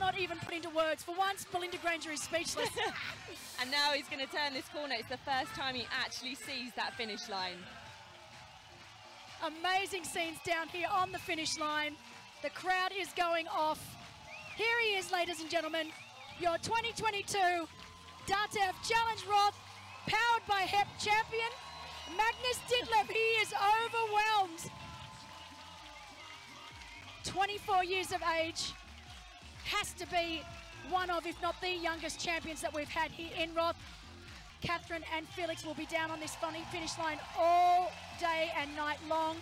Cannot even put into words. For once, Belinda Granger is speechless. and now he's going to turn this corner. It's the first time he actually sees that finish line. Amazing scenes down here on the finish line. The crowd is going off. Here he is, ladies and gentlemen, your 2022 DATEV Challenge Roth, powered by HEP champion, Magnus Ditlev. He is overwhelmed. 24 years of age, has to be one of, if not the youngest champions that we've had here in Roth. Catherine and Felix will be down on this funny finish line all day and night long.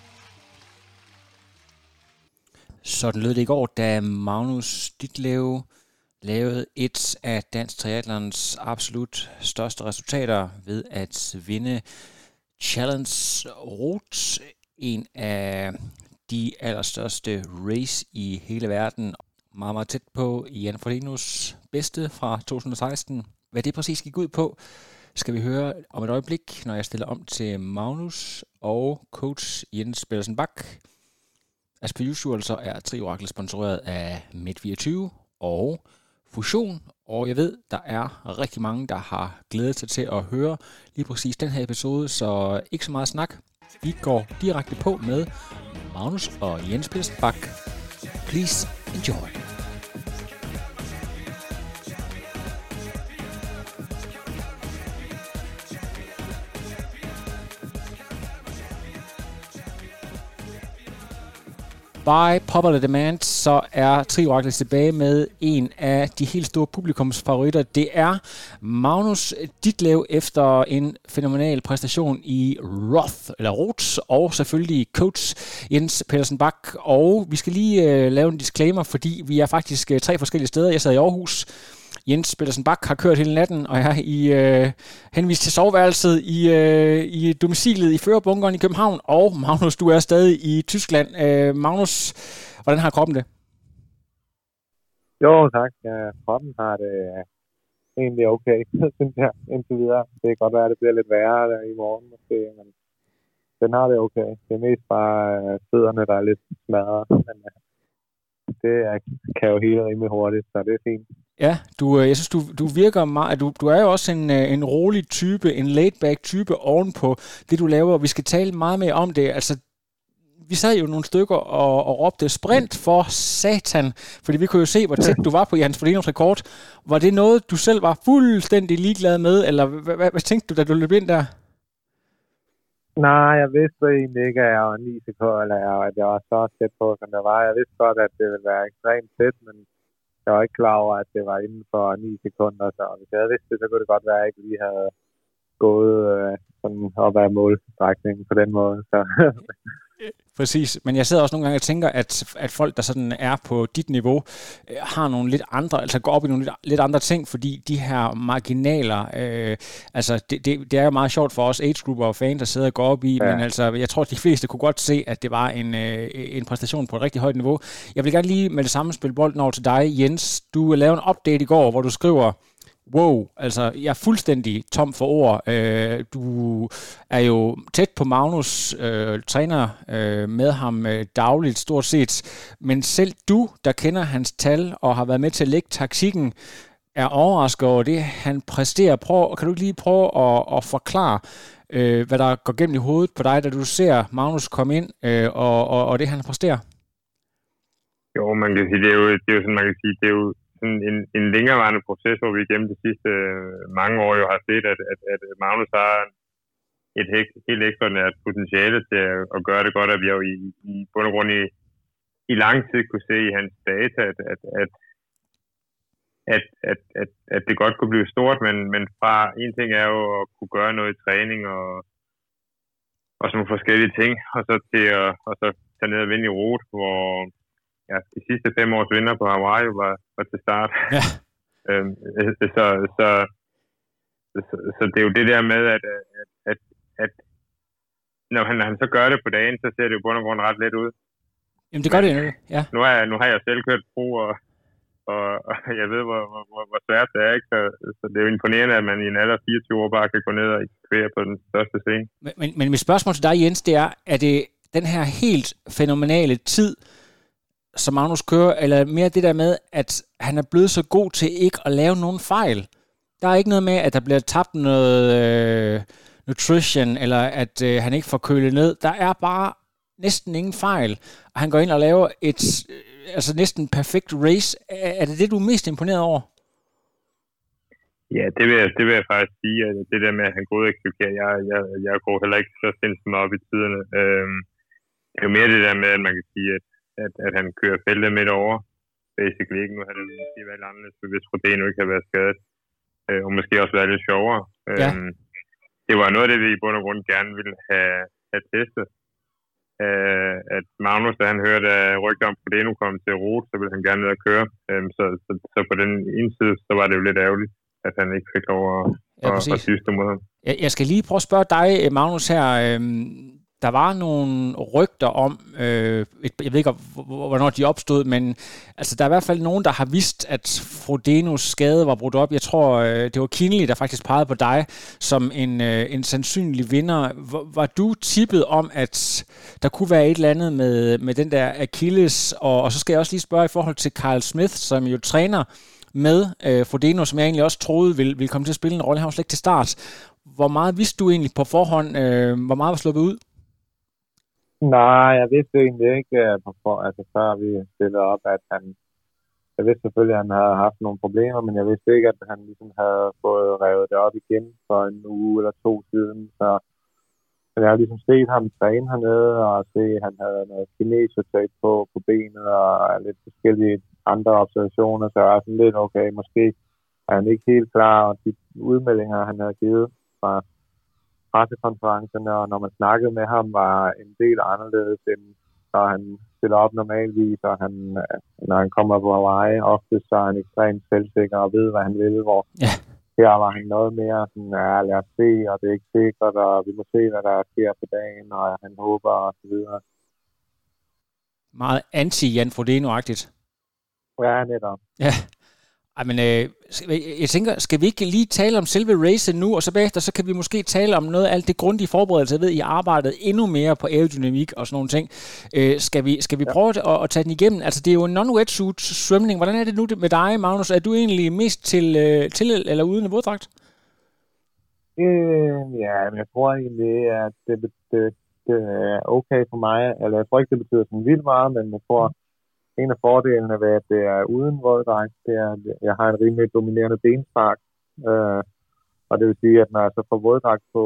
Sådan lød det i går, da Magnus Ditlev lavede et af Dansk Triathlons absolut største resultater ved at vinde Challenge Route, en af de allerstørste race i hele verden. Meget, meget tæt på Jan Frodinos bedste fra 2016. Hvad det præcis gik ud på, skal vi høre om et øjeblik, når jeg stiller om til Magnus og coach Jens Pedersen Bak. As per usual, så er Triorakel sponsoreret af Midt24 og Fusion, og jeg ved, der er rigtig mange, der har glædet sig til at høre lige præcis den her episode, så ikke så meget snak. Vi går direkte på med Magnus og Jens Pedersen Bak. Please enjoy. By popular demand, så er Trioraklet tilbage med en af de helt store publikumsfavoritter. Det er Magnus Ditlev efter en fænomenal præstation i Roth, eller Roth, og selvfølgelig coach Jens Pedersen Bak. Og vi skal lige uh, lave en disclaimer, fordi vi er faktisk øh, tre forskellige steder. Jeg sad i Aarhus, Jens Pedersen Bak har kørt hele natten, og jeg er i, øh, henvist til soveværelset i, øh, i domicilet i Førerbunkeren i København. Og Magnus, du er stadig i Tyskland. Øh, Magnus, hvordan har kroppen det? Jo, tak. Ja, kroppen har det øh, egentlig okay, synes jeg, indtil videre. Det kan godt være, at det bliver lidt værre der i morgen måske, men den har det okay. Det er mest bare øh, fødderne, der er lidt smadret, men øh, det er, kan jo hele rimelig hurtigt, så det er fint. Ja, du, øh, jeg synes, du, du virker meget... Du, du er jo også en, øh, en rolig type, en laid-back type ovenpå det, du laver, og vi skal tale meget mere om det. Altså, vi sad jo nogle stykker og, og råbte sprint for satan, fordi vi kunne jo se, hvor tæt du var på Jens Fordinos rekord. Var det noget, du selv var fuldstændig ligeglad med, eller hvad, hvad, hvad tænkte du, da du løb ind der? Nej, jeg vidste egentlig ikke, at jeg var 9 sekunder, eller at jeg var så tæt på, som jeg var. Jeg vidste godt, at det ville være ekstremt tæt, men jeg var ikke klar over, at det var inden for 9 sekunder. Så hvis jeg havde vidst det, så kunne det godt være, at jeg ikke lige havde gået øh, sådan op ad målstrækningen på den måde. Så. Præcis, men jeg sidder også nogle gange og tænker, at, at folk, der sådan er på dit niveau, øh, har nogle lidt andre, altså går op i nogle lidt, lidt andre ting, fordi de her marginaler, øh, altså det, det, det er jo meget sjovt for os age-grupper og fans, der sidder og går op i, ja. men altså jeg tror, at de fleste kunne godt se, at det var en, øh, en præstation på et rigtig højt niveau. Jeg vil gerne lige med det samme spille bolden over til dig, Jens. Du lavede en update i går, hvor du skriver, wow, altså jeg er fuldstændig tom for ord. Øh, du er jo tæt på Magnus, øh, træner øh, med ham øh, dagligt stort set, men selv du, der kender hans tal og har været med til at lægge taktikken, er overrasket over det, han præsterer. Prøv, kan du ikke lige prøve at, at forklare, øh, hvad der går gennem i hovedet på dig, da du ser Magnus komme ind øh, og, og, og det, han præsterer? Jo, man kan sige, det er jo, det er jo sådan, man kan sige, det er jo sådan en, en længerevarende proces, hvor vi gennem de sidste øh, mange år jo har set, at, at, at Magnus har et helt, helt ekstraordinært potentiale til at, at gøre det godt, at vi jo i, i bund og grund i, i lang tid kunne se i hans data, at, at, at at, at, at, at det godt kunne blive stort, men, men fra en ting er jo at kunne gøre noget i træning og, og sådan nogle forskellige ting, og så til at og så tage ned og vinde i rot, hvor, ja, de sidste fem års vinder på Hawaii var, var til start. Ja. øhm, så, så, så, så det er jo det der med, at, at, at, at når han, når han så gør det på dagen, så ser det jo på grund ret let ud. Jamen det gør det jo, ja. Nu har, jeg, nu har jeg selv kørt pro, og, og, og jeg ved, hvor, hvor, hvor svært det er. Ikke? Så, så det er jo imponerende, at man i en alder 24 år bare kan gå ned og eksekvere på den største scene. Men, men, men mit spørgsmål til dig, Jens, det er, er det den her helt fænomenale tid, som Magnus kører, eller mere det der med, at han er blevet så god til ikke at lave nogen fejl. Der er ikke noget med, at der bliver tabt noget øh, nutrition, eller at øh, han ikke får kølet ned. Der er bare næsten ingen fejl. Og han går ind og laver et øh, altså næsten perfekt race. Er, er det det, du er mest imponeret over? Ja, det vil, jeg, det vil jeg faktisk sige, at det der med, at han går ud og eksekverer, jeg, jeg, jeg går heller ikke så sindssygt op i tiderne. Øhm, det er jo mere det der med, at man kan sige, at, at, at han kører feltet midt over. Basically ikke. Nu har det måske været anderledes, hvis Rodeno ikke har været skadet. Øh, og måske også været lidt sjovere. Ja. Øhm, det var noget af det, vi i bund og grund gerne ville have, have testet. Øh, at Magnus, da han hørte at rygter om Rodeno kom til rute, så ville han gerne ned og køre. Øhm, så, så, så, på den ene side, så var det jo lidt ærgerligt, at han ikke fik lov at, Ja, at dyste mod ham. Jeg, jeg skal lige prøve at spørge dig, Magnus, her. Øhm, der var nogle rygter om, øh, jeg ved ikke, hvornår de opstod, men altså, der er i hvert fald nogen, der har vidst, at Frodenos skade var brudt op. Jeg tror, øh, det var Kinley, der faktisk pegede på dig som en, øh, en sandsynlig vinder. Var, var du tippet om, at der kunne være et eller andet med, med den der Achilles? Og, og så skal jeg også lige spørge i forhold til Carl Smith, som jo træner med øh, Frodeno, som jeg egentlig også troede ville, ville komme til at spille en rolle. Han var slet ikke til start. Hvor meget vidste du egentlig på forhånd? Øh, hvor meget var sluppet ud? Nej, jeg vidste egentlig ikke, øh, på altså før vi stillede op, at han... Jeg vidste selvfølgelig, at han havde haft nogle problemer, men jeg vidste ikke, at han ligesom havde fået revet det op igen for en uge eller to siden. Så men jeg har ligesom set ham træne hernede, og se, at han havde noget kinesiotape på, på benet, og lidt forskellige andre observationer, så jeg er sådan lidt, okay, måske er han ikke helt klar, og de udmeldinger, han havde givet fra pressekonferencerne, og når man snakkede med ham, var en del anderledes, end når han stiller op normalvis, og han, når han kommer på Hawaii, ofte så er han ekstremt selvsikker og ved, hvad han vil, hvor Ja. her var han noget mere sådan, ja, lad os se, og det er ikke sikkert, og vi må se, hvad der sker på dagen, og han håber, og så videre. Meget anti-Jan Frodeno-agtigt. Ja, netop. Ja. Ej, men øh, jeg tænker, skal vi ikke lige tale om selve racet nu, og så bagefter, så kan vi måske tale om noget af alt det grundige forberedelse. Jeg ved, I arbejdet endnu mere på aerodynamik og sådan nogle ting. Øh, skal vi, skal vi Ja. prøve at, at tage den igennem? Altså, det er jo en non-wetsuit svømning. Hvordan er det nu med dig, Magnus? Er du egentlig mest til, øh, til eller uden våddragt? Øh, ja, men jeg tror egentlig, at det, det, det er okay for mig. Eller jeg tror ikke, det betyder sådan vildt meget, men jeg tror, en af fordelene ved, at det er uden våddragt, det er, at jeg har en rimelig dominerende benspark. Øh, og det vil sige, at når jeg så får våddragt på,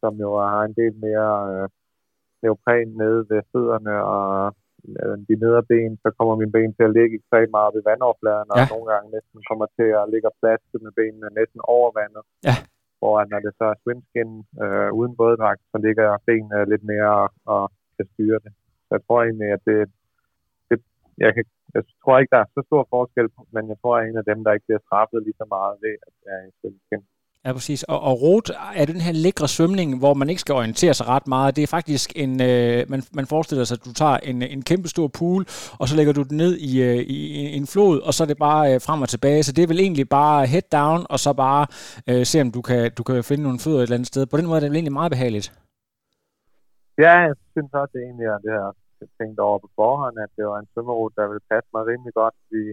som jo har en del mere øh, neopren nede ved fødderne og øh, de nedre ben, så kommer mine ben til at ligge ekstremt meget ved vandoverfladen, og Ja. nogle gange næsten kommer til at ligge og plaske med benene næsten over vandet. Ja. Hvor når det så er swimskin øh, uden våddragt, så ligger benene lidt mere og, og kan styre det. Så jeg tror egentlig, at det jeg, kan, jeg tror ikke, der er så stor forskel, men jeg tror, at jeg er en af dem, der ikke bliver straffet lige så meget ved, at det er en swimskin. Ja, præcis. Og, og rot er den her lækre svømning, hvor man ikke skal orientere sig ret meget. Det er faktisk en, øh, man, man forestiller sig, at du tager en, en kæmpe stor pool, og så lægger du den ned i, øh, i, i en flod, og så er det bare øh, frem og tilbage. Så det er vel egentlig bare head down, og så bare øh, se, om du kan, du kan finde nogle fødder et eller andet sted. På den måde er det vel egentlig meget behageligt. Ja, jeg synes også det egentlig, at det her tænkt over på forhånd, at det var en svømmerute, der ville passe mig rimelig godt, fordi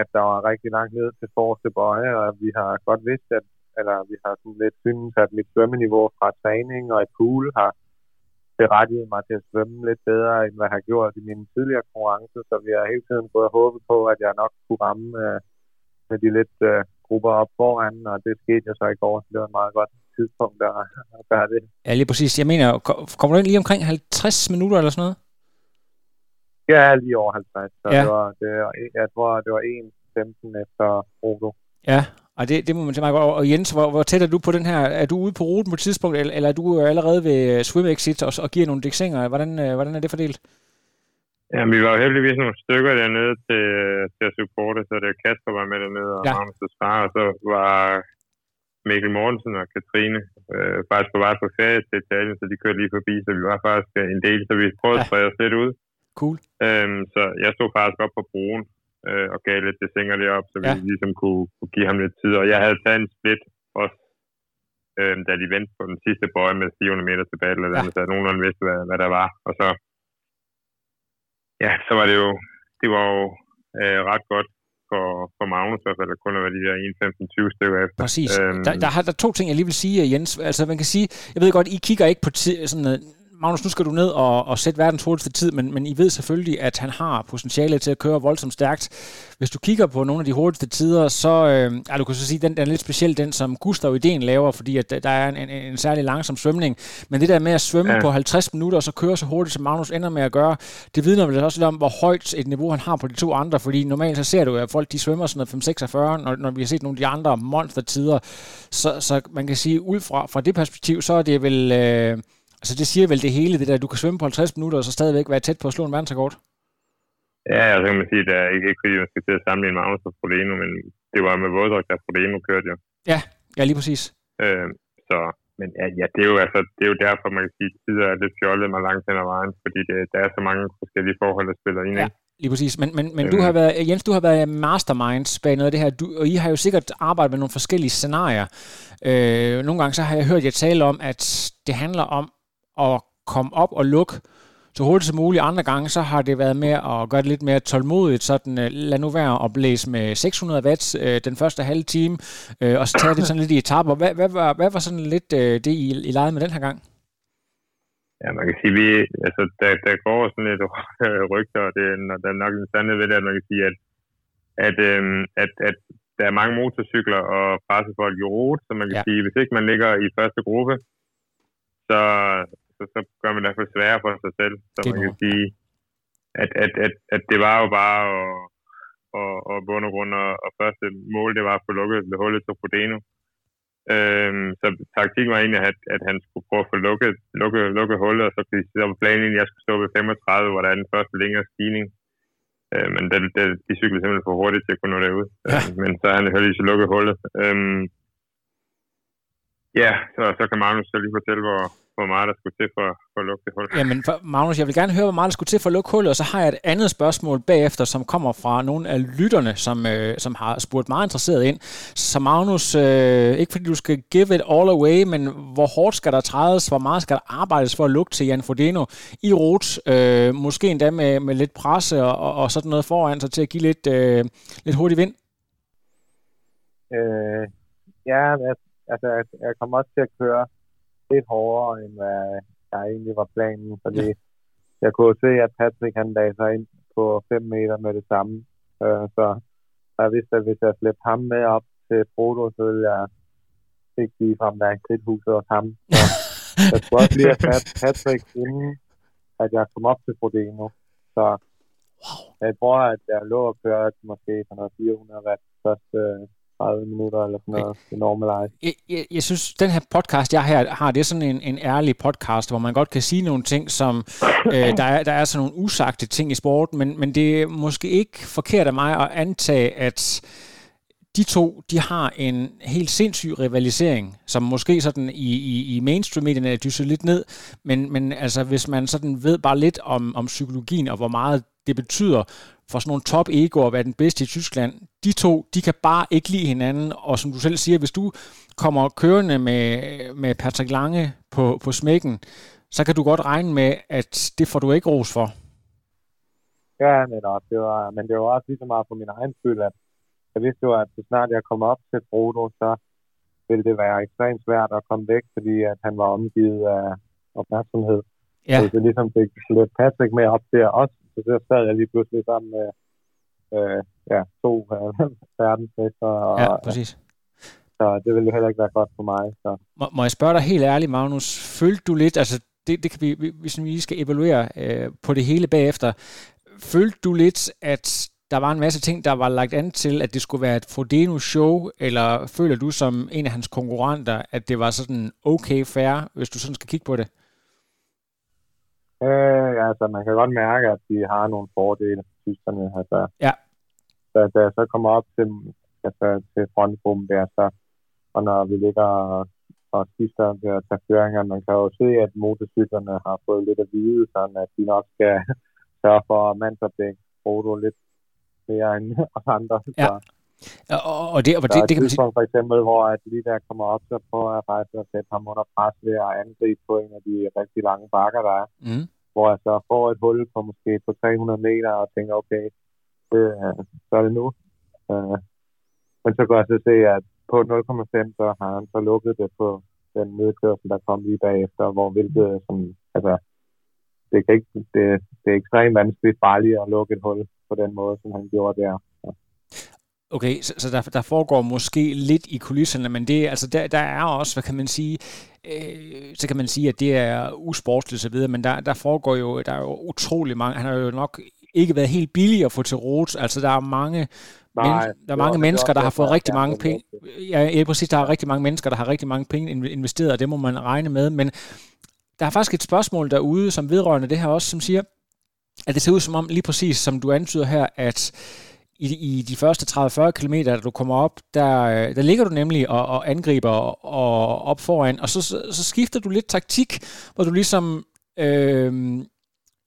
at der var rigtig langt ned til forreste bøje, og vi har godt vidst, at eller vi har sådan lidt synes, at mit svømmeniveau fra træning og i pool har berettiget mig til at svømme lidt bedre, end hvad jeg har gjort i mine tidligere konkurrencer, så vi har hele tiden gået og håbet på, at jeg nok kunne ramme øh, med de lidt øh, grupper op foran, og det skete jo så i går, så det var meget godt tidspunkt at, at gøre det. Ja, lige præcis. Jeg mener, ko- kommer du ind lige omkring 50 minutter eller sådan noget? Jeg er lige over 50, så Ja. det var, det var, jeg tror, det var 1.15 efter Rodo. Ja, og det, det må man til meget godt. Og Jens, hvor, hvor tæt er du på den her? Er du ude på ruten på et tidspunkt, eller, eller er du allerede ved swim exit og, og giver nogle dæksinger? Hvordan, øh, hvordan er det fordelt? Ja, vi var jo heldigvis nogle stykker dernede til, til at supporte, så det Kasper var med dernede, og Ja. ja. Magnus' far, og så var Mikkel Mortensen og Katrine øh, faktisk på vej på ferie til Italien, så de kørte lige forbi, så vi var faktisk øh, en del, så vi prøvede at sprede os lidt ud. Cool. Øhm, så jeg stod faktisk op på broen øh, og gav lidt desinger deroppe, så vi Ja. ligesom kunne, kunne give ham lidt tid. Og jeg havde taget en split også, øh, da de vendte på den sidste bøje med 400 meter tilbage, eller Ja. ja. så nogenlunde vidste, hvad, hvad der var. Og så, ja, så var det jo, det var jo øh, ret godt for, for Magnus, i hvert fald, at kun at være de der 1-15-20 stykker efter. Præcis. Øhm, Der, der, har, der er to ting, jeg lige vil sige, Jens. Altså, man kan sige, jeg ved godt, I kigger ikke på ti- sådan øh, Magnus, nu skal du ned og, og sætte verdens hurtigste tid, men, men I ved selvfølgelig, at han har potentiale til at køre voldsomt stærkt. Hvis du kigger på nogle af de hurtigste tider, så øh, ja, du kan så sige, den, den er lidt speciel, den som Gustav Ideen laver, fordi at der- er en, en, en særlig langsom svømning. Men det der med at svømme. Ja. på 50 minutter, og så køre så hurtigt, som Magnus ender med at gøre, det vidner vel også lidt om, hvor højt et niveau han har på de to andre, fordi normalt så ser du, at folk de svømmer sådan noget 5-46, når, når vi har set nogle af de andre monstertider. Så, så man kan sige, ud fra, fra det perspektiv, så er det vel... Øh, Altså det siger vel det hele, det der, du kan svømme på 50 minutter, og så stadigvæk være tæt på at slå en verdensrekord. Ja, altså kan man sige, at ikke, ikke fordi man skal til at sammenligne Magnus og Frodeno, men det var med våddragt, der Frodeno kørte jo. Ja, ja lige præcis. Øh, så, men ja, ja, det er jo altså, det er jo derfor, man kan sige, at tider er lidt fjollet mig langt hen ad vejen, fordi det, der er så mange forskellige forhold, der spiller ind. Ja. Lige præcis. Men, men, men du Øhm. har været, Jens, du har været masterminds bag noget af det her, du, og I har jo sikkert arbejdet med nogle forskellige scenarier. Øh, nogle gange så har jeg hørt jer tale om, at det handler om at komme op og lukke så hurtigt som muligt. Andre gange så har det været med at gøre det lidt mere tålmodigt, sådan øh, lad nu være at blæse med 600 watts øh, den første halve time, øh, og så tage det sådan lidt i etapper. Hvad, hvad, var, hvad var sådan lidt øh, det, I, I legede med den her gang? ja, man kan sige, vi, altså, der, der går sådan lidt rygter, og det, er- der er nok en sandhed ved det, at man kan sige, at, at, øhm, at, at der er mange motorcykler og pressefolk i rute, så man kan ja. sige, hvis ikke man ligger i første gruppe, så, så, så gør man det i hvert fald sværere for sig selv. Så Det man kan sige, at, at, at, at det var jo bare at, og, og bund og grund, og, og første mål, det var at få lukket hullet til Frodeno. Øhm, så taktikken var egentlig, at, at han skulle prøve at få lukket, lukket, lukket hullet, og så, så var planen egentlig, at jeg skulle stå ved 35, hvor der er den første længere stigning. Øh, men det, det, de cyklede simpelthen for hurtigt til at kunne nå derud. Ja. Øh, men så har han heldigvis lukket hullet. Øhm, ja, så, så kan Magnus så lige fortælle, hvor, hvor meget der skulle til for, for at lukke det hul. Jamen, for, Magnus, jeg vil gerne høre, hvor meget der skulle til for at lukke hullet, og så har jeg et andet spørgsmål bagefter, som kommer fra nogle af lytterne, som, øh, som har spurgt meget interesseret ind. Så Magnus, øh, ikke fordi du skal give it all away, men hvor hårdt skal der trædes, hvor meget skal der arbejdes for at lukke til Jan Frodeno i rot, øh, måske endda med, med lidt presse og, og, og sådan noget foran sig til at give lidt, øh, lidt hurtig vind? Øh, ja, altså, jeg, jeg kommer også til at køre lidt hårdere, end hvad der egentlig var planen, fordi jeg kunne se, at Patrick han lagde sig ind på 5 meter med det samme. Øh, så jeg vidste, at hvis jeg slæbte ham med op til Frodo, så ville jeg ikke lige frem være en kridthuset hos ham. Så jeg skulle også lige have fat Patrick, inden at jeg kom op til Frodeno. Så jeg tror, at jeg lå og kørte måske sådan noget 400 watt første 30 minutter eller sådan noget i normalize. jeg, jeg, jeg synes, den her podcast, jeg her har, det er sådan en, en ærlig podcast, hvor man godt kan sige nogle ting, som øh, der, er, der er sådan nogle usagte ting i sporten, men, men det er måske ikke forkert af mig at antage, at de to, de har en helt sindssyg rivalisering, som måske sådan i, i, i mainstream-medierne er dysset lidt ned, men, men altså hvis man sådan ved bare lidt om, om psykologien og hvor meget det betyder for sådan nogle top egoer at være den bedste i Tyskland, de to, de kan bare ikke lide hinanden, og som du selv siger, hvis du kommer kørende med, med Patrick Lange på, på smækken, så kan du godt regne med, at det får du ikke ros for. Ja, netop. Det var, men det var også lige så meget for min egen skyld, at jeg vidste jo, at så snart jeg kom op til Frodo, så ville det være ekstremt svært at komme væk, fordi at han var omgivet af opmærksomhed. Ja. Så jeg ligesom fik lidt Patrick med op der også, så så sad jeg lige pludselig sammen med øh, ja, to øh, verdensmester. Og, Ja, præcis. Så det ville jo heller ikke være godt for mig. Så. Må, må jeg spørge dig helt ærligt, Magnus, følte du lidt, altså det, det kan vi, vi- hvis vi lige skal evaluere øh, på det hele bagefter, følte du lidt, at der var en masse ting, der var lagt an til, at det skulle være et Frodeno-show, eller føler du som en af hans konkurrenter, at det var sådan okay fair, hvis du sådan skal kigge på det? Øh, altså, man kan godt mærke, at de har nogle fordele, tyskerne. Altså, Ja. da, da jeg så kommer op til, altså, til frontgruppen der, så, og når vi ligger og, og skifter ved at tage føringer, man kan jo se, at motorcyklerne har fået lidt at vide, sådan at de nok skal sørge for at mandsopdække Frodo lidt mere end os andre. Ja. Så, Og, og- det, og det, er det kan man sige, for eksempel, hvor at lige der kommer op, så prøver jeg faktisk at sætte ham under pres ved at angribe på en af de rigtig lange bakker, der er mm, hvor jeg så får et hul på måske på 300 meter og tænker, okay, det, øh, så er det nu. Øh, men så kan jeg så se, at på 0,5, så har han så lukket det på den nedkørsel, der kom lige bagefter, hvor hvilket som, altså, det, kan ikke, det, det er ekstremt vanskeligt farligt at lukke et hul på den måde, som han gjorde der. Okay, så, så der, der foregår måske lidt i kulisserne, men det, altså der, der er også, hvad kan man sige, øh, så kan man sige, at det er usportsligt så videre, men der, der foregår jo, der er jo utrolig mange, han har jo nok ikke været helt billig at få til rot, altså der er mange, Nej, men, der er mange det mennesker, der har fået rigtig mange penge, ja, ja, præcis, der er rigtig mange mennesker, der har rigtig mange penge inv- investeret, og det må man regne med, men der er faktisk et spørgsmål derude, som vedrørende det her også, som siger, at det ser ud som om, lige præcis som du antyder her, at i, i de første 30-40 km, da du kommer op, der, øh, der ligger du nemlig og, og angriber og, og op foran, og så, så, så skifter du lidt taktik, hvor du ligesom, øh,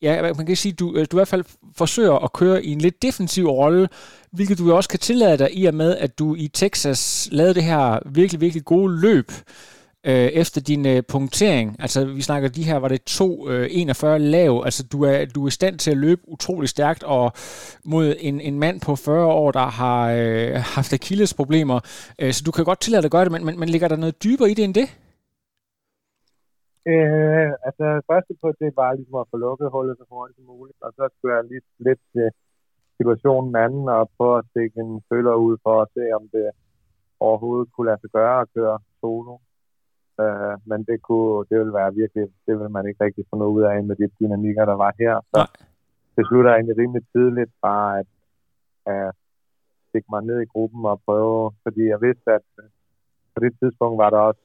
ja, man kan sige, du, øh, du i hvert fald forsøger at køre i en lidt defensiv rolle, hvilket du også kan tillade dig i og med, at du i Texas lavede det her virkelig, virkelig gode løb, øh, efter din øh, punktering. Altså, vi snakker de her, var det 2,41 øh, lav. Altså, du er, du er i stand til at løbe utrolig stærkt, og mod en, en mand på 40 år, der har øh, haft Achilles-problemer. Øh, så du kan godt tillade dig at gøre det, men, men, men ligger der noget dybere i det end det? Øh, altså, første på det var ligesom at få lukket hullet så hurtigt som muligt, og så skulle jeg lige lidt til situationen anden og prøve at stikke en føler ud for at se, om det overhovedet kunne lade sig gøre at køre solo. Øh, men det kunne, det ville være virkelig, det ville man ikke rigtig få noget ud af med de dynamikker, der var her. Så Nej. det slutter egentlig rimelig tidligt bare at, at stikke mig ned i gruppen og prøve, fordi jeg vidste, at på det tidspunkt var der også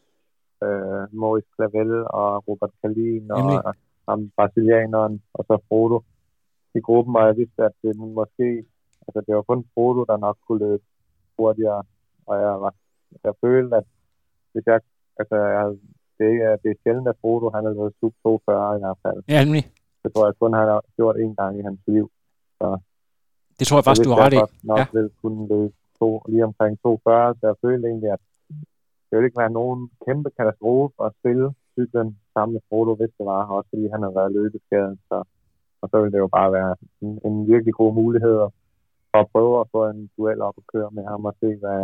øh, Maurice Clavel og Robert Kalin og Nemlig. ham brasilianeren og så Frodo i gruppen, og jeg vidste, at det måske, altså det var kun Frodo, der nok kunne løbe hurtigere, og jeg, var, jeg følte, at hvis jeg, altså det, er, det er sjældent, at Frodo han har løbet sub 42 i hvert fald. Ja, nemlig. Det tror jeg kun, han har gjort en gang i hans liv. Det tror jeg faktisk, Så du har ret i. nok Ja. vil kunne løbe to, lige omkring 240, så jeg følte egentlig, at det ville ikke være nogen kæmpe katastrofe at spille cyklen sammen med Frodo, hvis det var, også fordi han har været løbeskadet. Så, og så ville det jo bare være en, en virkelig god mulighed at, at prøve at få en duel op og køre med ham og se, hvad,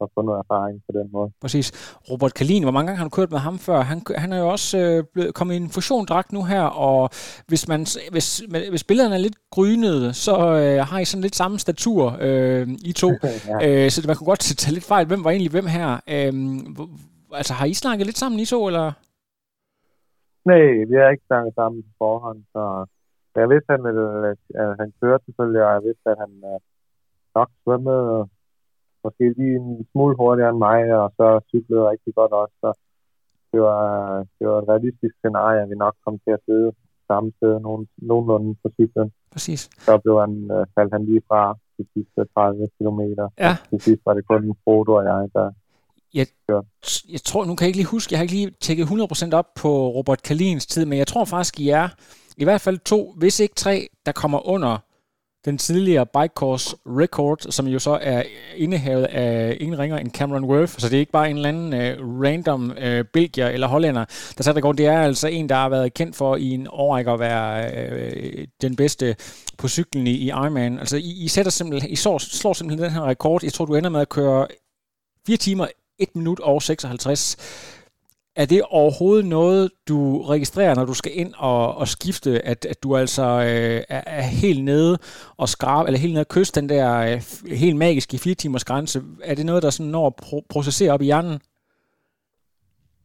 og få noget erfaring på den måde. Præcis. Robert Kalin, hvor mange gange har du kørt med ham før? Han, han er jo også øh, blevet, kommet i en fusiondragt nu her, og hvis, man, hvis, hvis billederne er lidt grynede, så øh, har I sådan lidt samme statur, øh, I to. ja. øh, så man kunne godt tage lidt fejl. Hvem var egentlig hvem her? Øh, altså, har I snakket lidt sammen, I to, eller? Nej, vi har ikke snakket sammen på forhånd, så jeg vidste, at han, ville, at han kørte selvfølgelig, og jeg vidste, at han øh, nok svømmede måske lige en smule hurtigere end mig, og så cyklede rigtig godt også. Så det var, det var et realistisk scenarie, at vi nok kom til at sidde samme sted nogen, nogenlunde på cyklen. Præcis. Så blev han, øh, faldt han lige fra de sidste 30 kilometer. Ja. Til sidst var det kun Frodo og jeg, der jeg tror, nu kan jeg ikke lige huske, jeg har ikke lige tjekket 100% op på Robert Kalins tid, men jeg tror faktisk, I er i hvert fald to, hvis ikke tre, der kommer under den tidligere bike course record, som jo så er indehavet af ingen ringer end Cameron Worth. Så det er ikke bare en eller anden uh, random uh, belgier eller hollænder, der satte rekord. Det er altså en, der har været kendt for i en årrække at være uh, den bedste på cyklen i, i Ironman. Altså I, I, sætter simpelthen, I slår, slår simpelthen den her rekord. Jeg tror, du ender med at køre 4 timer, 1 minut og 56. Er det overhovedet noget, du registrerer, når du skal ind og, og skifte, at, at du altså øh, er, er helt nede og skrabe, eller helt nede og kysse den der øh, helt magiske 4 timers grænse? Er det noget, der sådan når at pro- processere op i hjernen?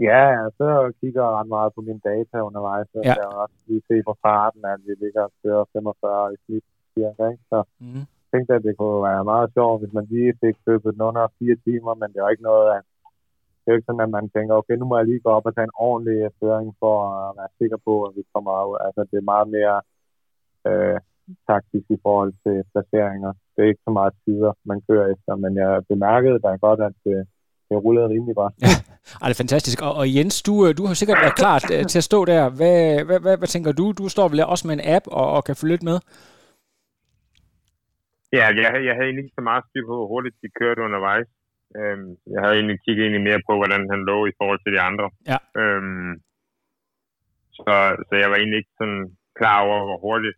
Ja, så kigger jeg ret meget på mine data undervejs, så Ja. jeg kan også lige se på farten, at vi ligger og kører 45 i snit cirka, ikke? Så Mm. jeg tænkte, at det kunne være meget sjovt, hvis man lige fik købet den under fire timer, men det var ikke noget, at er jo ikke sådan, at man tænker, okay, nu må jeg lige gå op og tage en ordentlig føring for at være sikker på, at vi kommer af. Altså, det er meget mere øh, taktisk i forhold til placeringer. Det er ikke så meget tider, man kører efter, men jeg bemærkede da godt, at det, det rullede rimelig godt. Ja, Ej, det er fantastisk. Og, og Jens, du, øh, du har sikkert været klar øh, til at stå der. Hvad, hvad, hvad, hvad tænker du? Du står vel også med en app og, og kan følge lidt med? Ja, jeg, jeg havde egentlig ikke så meget styr på, hvor hurtigt de kørte undervejs. Øhm, jeg havde egentlig kigget egentlig mere på, hvordan han lå i forhold til de andre. Ja. Øhm, så, så jeg var egentlig ikke sådan klar over, hvor hurtigt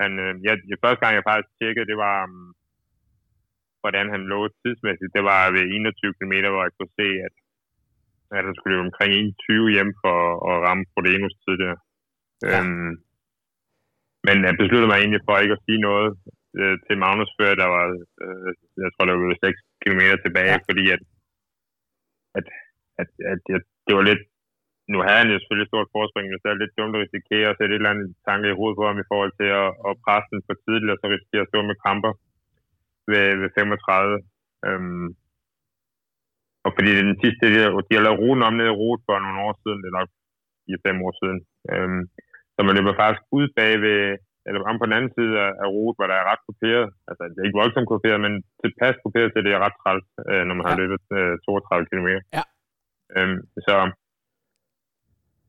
han... Øh, jeg, jeg, første gang, jeg faktisk tjekkede, det var, um, hvordan han lå tidsmæssigt. Det var ved 21 km, hvor jeg kunne se, at, at han skulle omkring 21 hjem for at ramme Frodenos tid der. Ja. Øhm, men jeg besluttede mig egentlig for ikke at sige noget øh, til Magnus før der var, øh, jeg tror, der var 6 km tilbage, ja. fordi at, at, at, at, at det var lidt, nu havde han jo selvfølgelig stort forspring, men det er lidt dumt at risikere at sætte et eller andet tanke i hovedet på ham i forhold til at, at presse den for tidligt, og så risikere at stå med kramper ved, ved 35. Øhm, og fordi det er den sidste, de, de har lavet ruten om ned i rute for nogle år siden, det er nok i fem år siden. Øhm, så man løber faktisk ud bag ved, eller om på den anden side af, af rute, hvor der er ret kuperet. Altså, det er ikke voldsomt kuperet, men tilpas kuperet til, det er ret træls, øh, når man ja. har løbet øh, 32 km. Ja. Øhm, så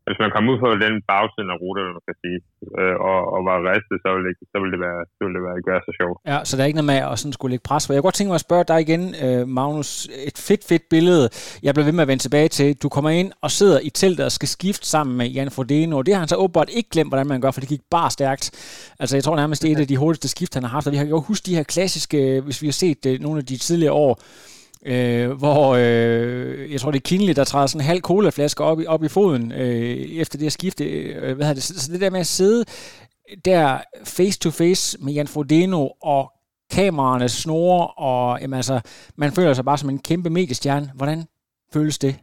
hvis man kom ud på den bagsiden af ruten, man kan sige, øh, og, og var ristet, så ville, det, så ville det, være, så ville det være, ikke være så sjovt. Ja, så der er ikke noget med at sådan skulle lægge pres på. Jeg kunne godt tænke mig at spørge dig igen, øh, Magnus. Et fedt, fedt billede, jeg blev ved med at vende tilbage til. Du kommer ind og sidder i teltet og skal skifte sammen med Jan Frodeno, og det har han så åbenbart ikke glemt, hvordan man gør, for det gik bare stærkt. Altså, jeg tror nærmest, det er et af de hurtigste skift, han har haft, og vi har jo husket de her klassiske, hvis vi har set det, nogle af de tidligere år, øh, hvor øh, jeg tror, det er Kinley, der træder sådan en halv colaflaske op i, op i foden øh, efter det at skifte. Øh, hvad det? Så det der med at sidde der face to face med Jan Frodeno og kameraerne snore, og jamen, altså, man føler sig bare som en kæmpe mediestjerne. Hvordan føles det?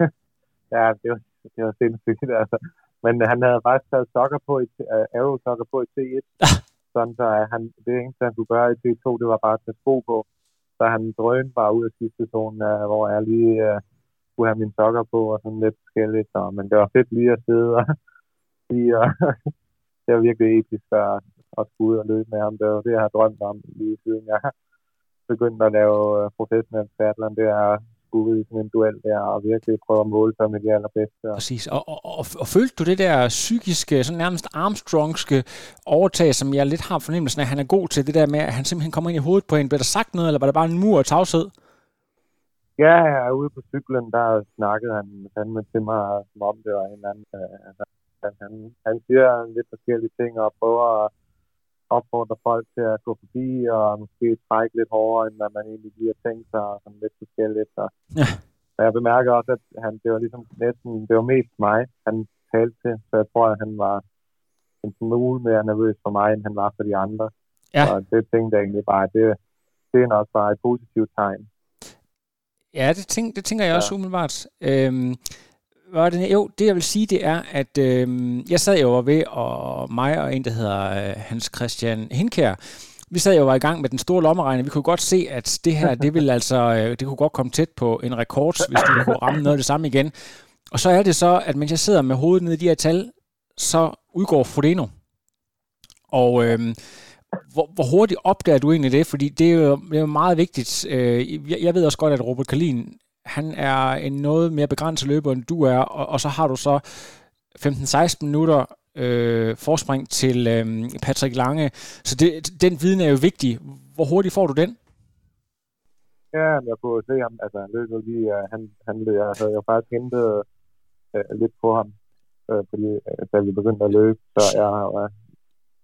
ja, det var, det var sindssygt, altså. Men han havde faktisk taget sokker på i, uh, Aero sokker på i T1. sådan så han, det eneste, han kunne gøre i T2, det var bare at tage sko på så han drøn bare ud af sidste sæson, uh, hvor jeg lige øh, uh, kunne have mine sokker på og sådan lidt forskelligt. Så, men det var fedt lige at sidde og lige, og det var virkelig episk at, at skulle ud og løbe med ham. Det var det, jeg har drømt om lige siden jeg begyndte at lave øh, professionel triathlon. Det er skulle ud i sådan en duel der, og virkelig prøve at måle sig med de allerbedste. Præcis, og, og, og, og følte du det der psykiske, sådan nærmest Armstrongske overtag, som jeg lidt har fornemmelsen af, at han er god til, det der med, at han simpelthen kommer ind i hovedet på en, blev der sagt noget, eller var det bare en mur af tavshed? Ja, jeg er ude på cyklen, der snakkede han fandme til mig, som om det var en anden, øh, altså, han, han siger lidt forskellige ting og prøver at opfordre folk til at gå forbi og måske trække lidt hårdere, end hvad man egentlig lige har tænkt sig, og sådan lidt forskelligt. Så. Ja. Og jeg bemærker også, at han, det var ligesom næsten, det var mest mig, han talte til, så jeg tror, at han var en smule mere nervøs for mig, end han var for de andre. Ja. Og det tænkte jeg egentlig bare, det, det er nok bare et positivt tegn. Ja, det, tænk, det tænker jeg også ja. umiddelbart. Øhm, var det, jo, det jeg vil sige, det er, at øh, jeg sad jo ved, og mig og en, der hedder øh, Hans Christian Hinkær, vi sad jo var i gang med den store lommeregner. Vi kunne godt se, at det her, det ville altså, øh, det kunne godt komme tæt på en rekord, hvis du kunne ramme noget af det samme igen. Og så er det så, at mens jeg sidder med hovedet nede i de her tal, så udgår Frodeno. Og øh, hvor, hvor hurtigt opdager du egentlig det? Fordi det er jo, det er jo meget vigtigt. Øh, jeg ved også godt, at Robert Kalin, han er en noget mere begrænset løber, end du er, og, og så har du så 15-16 minutter øh, forspring til øh, Patrick Lange. Så det, den viden er jo vigtig. Hvor hurtigt får du den? Ja, jeg kunne se ham, altså han løb lige, uh, han, han, jeg havde jo faktisk hentet uh, lidt på ham, uh, fordi, uh, da vi begyndte at løbe, så jeg uh,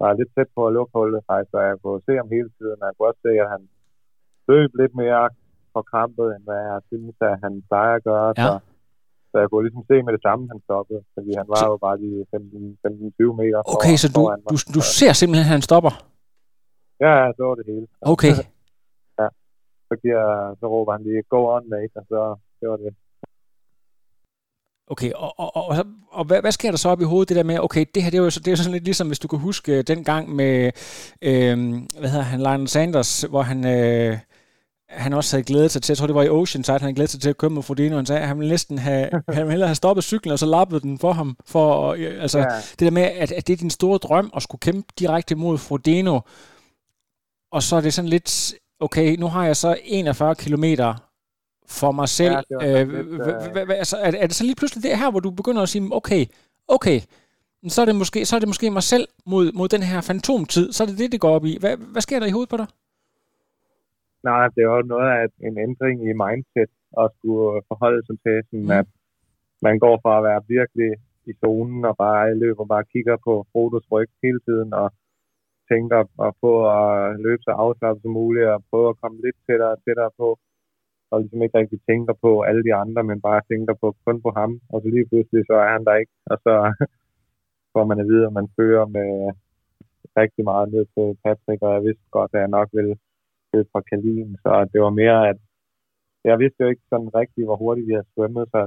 var lidt tæt på at lukke hullet faktisk, så jeg kunne se ham hele tiden, og jeg kunne også se, at han løb lidt mere forkrampet, end hvad jeg synes, at han plejer at gøre. Ja. Så, så jeg kunne ligesom se med det samme, han stoppede. Fordi han var jo bare lige 15-20 meter Okay, så du, du, du ser simpelthen, at han stopper? Ja, så var det hele. Okay. ja, så, giver, så råber han lige, go on mate, og så det var det. Okay, og, og, og, og hvad, hvad sker der så op i hovedet, det der med, okay, det her det er jo, det er sådan lidt ligesom, hvis du kan huske den gang med, øh, hvad hedder han, Lionel Sanders, hvor han, øh, han også havde glædet sig til, jeg tror det var i Oceanside, han havde glædet sig til at køre med Frodeno, han sagde, at han ville næsten have, han ville hellere have stoppet cyklen, og så lappet den for ham, for, altså, ja. det der med, at, at det er din store drøm, at skulle kæmpe direkte mod Frodeno, og så er det sådan lidt, okay, nu har jeg så 41 kilometer for mig selv. Ja, øh, øh... altså, er, er det så lige pludselig det her, hvor du begynder at sige, okay, okay, så er det måske, så er det måske mig selv mod, mod den her fantomtid. Så er det det, det går op i. Hvad, hvad sker der i hovedet på dig? Nej, det jo noget af en ændring i mindset at skulle forholde sig til, sådan mm. at man går fra at være virkelig i zonen og bare løber bare kigger på Frodos ryg hele tiden og tænker at få at løbe så afslappet som muligt og prøve at komme lidt tættere og tættere på og ligesom ikke rigtig tænker på alle de andre, men bare tænker på kun på ham, og så lige pludselig så er han der ikke, og så får man at vide, at man fører med rigtig meget ned til Patrick, og jeg vidste godt, at jeg nok ville til fra Kalin, så det var mere, at jeg vidste jo ikke sådan rigtigt, hvor hurtigt vi havde svømmet, så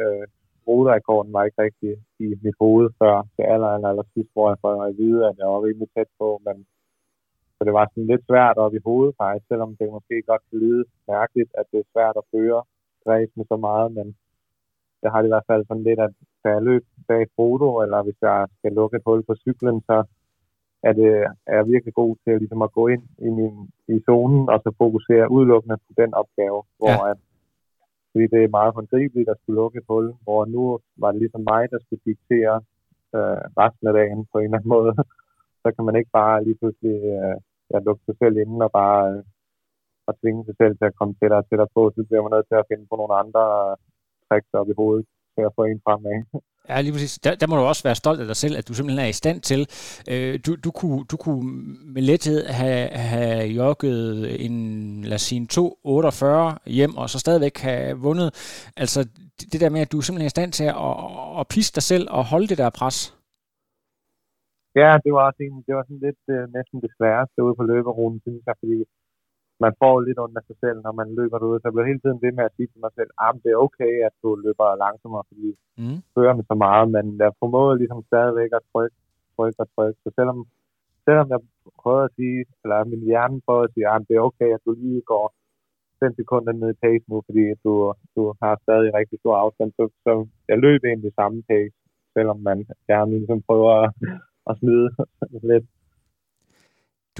øh, ruterekorden var ikke rigtig i mit hoved før til aller, aller, aller sidst, hvor jeg får at vide, at jeg var rimelig tæt på, men så det var sådan lidt svært op i hovedet faktisk, selvom det måske godt kan lyde mærkeligt, at det er svært at føre race med så meget, men jeg har det i hvert fald sådan lidt, at da jeg løb bag Frodo, eller hvis jeg skal lukke et hul på cyklen, så er, det, er jeg virkelig god til ligesom at gå ind i, min, i zonen, og så fokusere udelukkende på den opgave, hvor ja. at, fordi det er meget håndgribeligt at skulle lukke et hul, hvor nu var det ligesom mig, der skulle diktere øh, resten af dagen på en eller anden måde. så kan man ikke bare lige pludselig øh, ja, lukke sig selv inden og bare øh, og tvinge sig selv til at komme tættere og tættere på, så bliver man nødt til at finde på nogle andre øh, tricks op i hovedet at få en fremad. Ja, lige præcis. Der, der må du også være stolt af dig selv, at du simpelthen er i stand til. Øh, du, du, kunne, du kunne med lethed have, have jogget en, lad os sige, en 2.48 hjem, og så stadigvæk have vundet. Altså det der med, at du simpelthen er i stand til at, at, at pisse dig selv og holde det der pres. Ja, det var også en, det var sådan lidt øh, næsten det sværeste ude på løberruten, synes jeg, fordi man får lidt under sig selv, når man løber derude. Så jeg blev hele tiden ved med at sige til mig selv, at ah, det er okay, at du løber langsommere, fordi mm. fører med så meget, men jeg formåede ligesom stadigvæk at trykke, trykke og trykke. Så selvom, selvom jeg prøver at sige, eller min hjerne prøver at sige, at ah, det er okay, at du lige går 5 sekunder ned i pace nu, fordi du, du har stadig rigtig stor afstand, så, så jeg løb egentlig samme pace, selvom man gerne ligesom prøver at, at smide lidt.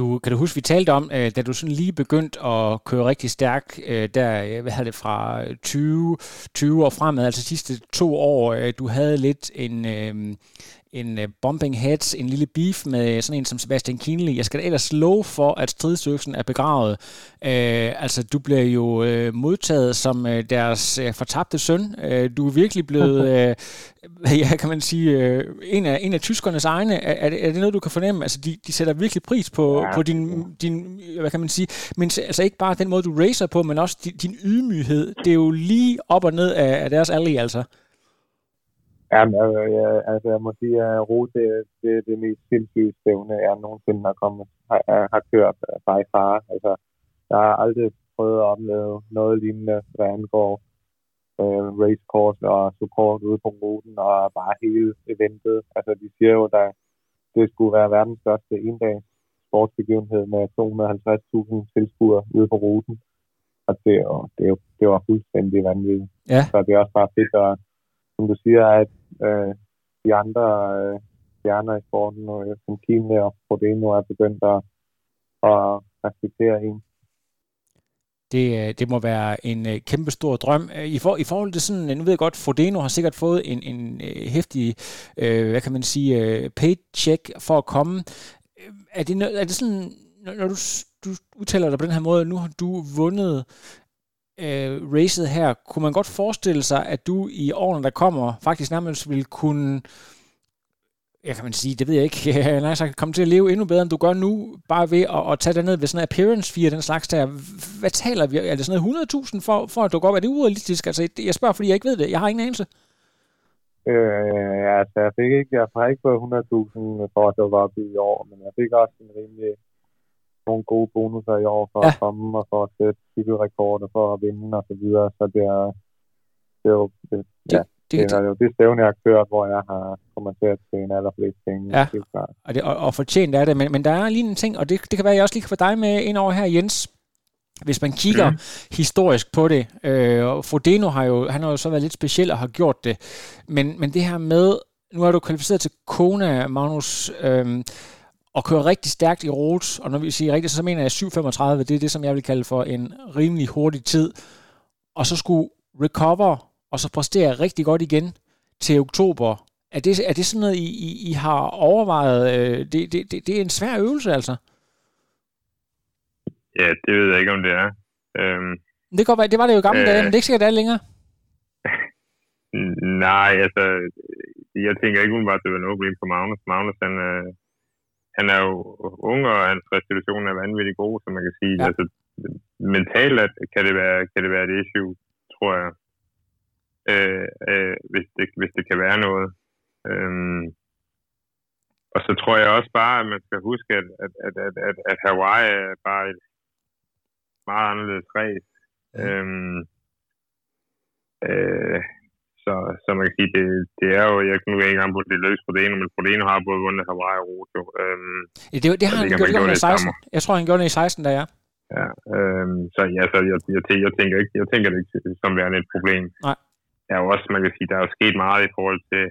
Du, kan du huske, vi talte om, øh, da du sådan lige begyndte at køre rigtig stærkt, øh, der, øh, hvad havde det, fra 20, 20 år fremad, altså de sidste to år, øh, du havde lidt en, øh, en uh, bumping heads, en lille beef med sådan en som Sebastian Kienle. Jeg skal da ellers love for, at stridsøksen er begravet. Uh, altså, du bliver jo uh, modtaget som uh, deres uh, fortabte søn. Uh, du er virkelig blevet, uh, ja, kan man sige, uh, en, af, en af tyskernes egne. Er, er, det, er det noget, du kan fornemme? Altså, de, de sætter virkelig pris på, ja. på din, din, hvad kan man sige, men altså ikke bare den måde, du racer på, men også din, din ydmyghed. Det er jo lige op og ned af, af deres alley, altså. Ja, men, øh, jeg, altså, jeg må sige, at Ro, det, det er det mest sindssyge stævne, jeg nogensinde har, kommet, har, har kørt fra i far. Altså, jeg har aldrig prøvet at opleve noget lignende, hvad angår øh, racecourse og support ude på ruten og bare hele eventet. Altså, de siger jo, at det skulle være verdens største endags sportsbegivenhed med 250.000 tilskuere ude på ruten. Og det, og det, det var fuldstændig vanvittigt. Ja. Så det er også bare fedt at, som du siger, at øh, de andre øh, stjerner i sporten, øh, som Kine og Frodeno er begyndt at, at respektere en. Det, øh, det må være en øh, uh, kæmpe stor drøm. Øh, I, for, I forhold til sådan, nu ved jeg godt, Frodeno har sikkert fået en, en hæftig, øh, hvad kan man sige, uh, paycheck for at komme. Er det, er det sådan, når du, du udtaler dig på den her måde, nu har du vundet øh, racet her, kunne man godt forestille sig, at du i årene, der kommer, faktisk nærmest vil kunne jeg kan man sige, det ved jeg ikke, nej, så komme til at leve endnu bedre, end du gør nu, bare ved at, at tage dig ned ved sådan en appearance fee den slags der. Hvad taler vi? Er det sådan noget 100.000 for, for at dukke op? Er det urealistisk? Altså, jeg spørger, fordi jeg ikke ved det. Jeg har ingen anelse. Øh, ja, altså, jeg fik ikke, jeg har ikke fået 100.000 for at dukke op i år, men jeg fik også en rimelig nogle gode bonusser i år for ja. at komme og for at sætte cykelrekorder for at vinde og så videre. Så det er, det er jo, det, det, ja, det, det, er jo det stævne, jeg har kørt, hvor jeg har kommet til at tjene allerflest penge. Ja, og, det, og, og fortjent er det, men, men der er lige en ting, og det, det kan være, at jeg også lige kan få dig med ind over her, Jens. hvis man kigger mm. historisk på det, øh, og Frodeno har jo, han har jo så været lidt speciel og har gjort det, men, men det her med, nu er du kvalificeret til Kona, Magnus, øh, og kører rigtig stærkt i rot, og når vi siger rigtigt, så mener jeg 7.35, det er det, som jeg vil kalde for en rimelig hurtig tid, og så skulle recover, og så præstere rigtig godt igen til oktober. Er det, er det sådan noget, I, I, I har overvejet? Øh, det, det, det, det er en svær øvelse, altså. Ja, det ved jeg ikke, om det er. Øhm, det, går, det var det jo i gamle øh, dage, men det er ikke sikkert, det er længere. Nej, altså, jeg tænker ikke umiddelbart, at det var noget problem for Magnus. Magnus, han, øh, han er jo ung, og hans restitution er vanvittigt god, som man kan sige. Ja. Altså, mentalt kan, det være, kan det være et issue, tror jeg. Øh, øh, hvis, det, hvis det kan være noget. Øhm, og så tror jeg også bare, at man skal huske, at, at, at, at, at, at Hawaii er bare et meget anderledes race. Ja. Øhm, øh, så, så man kan sige, det, det er jo, jeg nu ikke engang på det løs på det ene, men Frodeno har både vundet Hawaii og Roto. Øhm, ja, det, det har han gjort, det i 16. Jeg tror, han gjorde det i 16, da ja. Ja, øhm, så ja, så jeg, jeg, jeg, jeg, tænker ikke, jeg tænker det ikke som værende et problem. Nej. Der er jo også, man kan sige, der er jo sket meget i forhold til,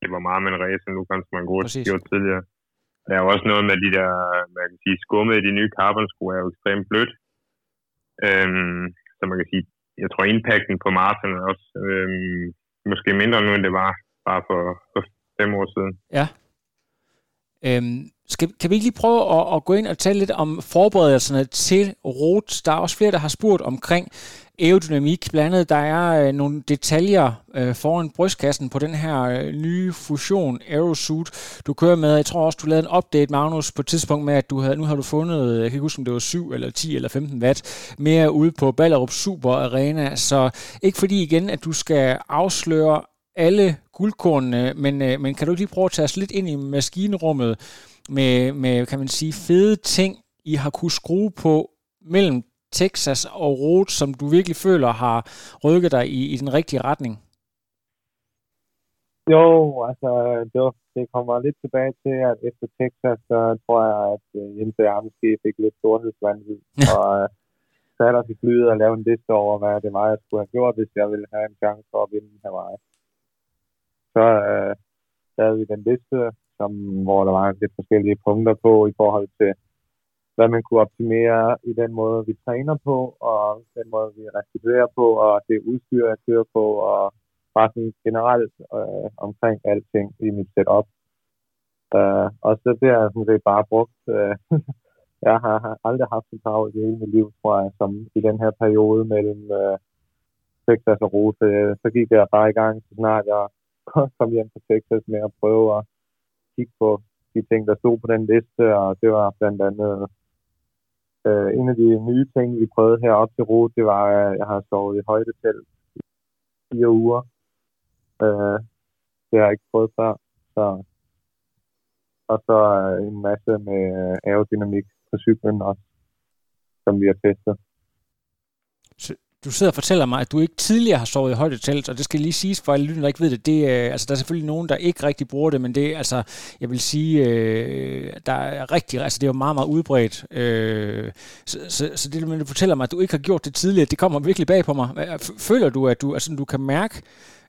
det var meget med en race, nu kan man gå gjort tidligere. Der er jo også noget med de der, man kan sige, skummet i de nye carbon-sko er jo ekstremt blødt. Øhm, så man kan sige, jeg tror impacten på Martin er også øhm, måske mindre nu, end det var bare for, for fem år siden. Ja. Øhm, skal, kan vi ikke lige prøve at, at gå ind og tale lidt om forberedelserne til ROT? Der er også flere, der har spurgt omkring aerodynamik. Blandt andet, der er øh, nogle detaljer øh, foran brystkassen på den her øh, nye fusion Aerosuit, du kører med. Jeg tror også, du lavede en update, Magnus, på et tidspunkt med, at du havde, nu har du fundet, øh, jeg kan ikke huske, om det var 7 eller 10 eller 15 watt, mere ude på Ballerup Super Arena. Så ikke fordi igen, at du skal afsløre alle guldkornene, men, øh, men kan du ikke lige prøve at tage os lidt ind i maskinrummet med, med, kan man sige, fede ting, I har kunne skrue på mellem Texas og Roth, som du virkelig føler har rykket dig i, i den rigtige retning? Jo, altså det, var, det kommer lidt tilbage til, at efter Texas, så tror jeg, at uh, Jens Armski fik lidt storhedsvandvid, og satte os i flyet og lavede en liste over, hvad det var, jeg skulle have gjort, hvis jeg ville have en chance for at vinde Hawaii. Så uh, lavede vi den liste, som, hvor der var lidt forskellige punkter på i forhold til hvad man kunne optimere i den måde, vi træner på, og den måde, vi restituerer på, og det udstyr, jeg kører på, og bare sådan generelt øh, omkring alting i mit setup. Øh, og så det har jeg sådan set bare brugt. Øh, jeg har, har aldrig haft så travlt i hele mit liv, tror jeg, som i den her periode mellem øh, Texas og Rose. Så gik jeg bare i gang, så snart jeg kom hjem fra Texas med at prøve at kigge på de ting, der stod på den liste, og det var blandt andet Øh, en af de nye ting, vi prøvede heroppe til Rot, det var, at jeg har sovet i højdetelt i fire uger. Øh, det har jeg ikke prøvet før. Så. Og så øh, en masse med øh, aerodynamik på cyklen også, som vi har testet du sidder og fortæller mig, at du ikke tidligere har sovet i højdetelt, og det skal lige siges for alle lytter, der ikke ved det. det øh, altså, der er selvfølgelig nogen, der ikke rigtig bruger det, men det altså, jeg vil sige, øh, der er rigtig, altså, det er jo meget, meget udbredt. Øh, så, så, så det, du fortæller mig, at du ikke har gjort det tidligere, det kommer virkelig bag på mig. Føler du, at du, altså, du kan mærke,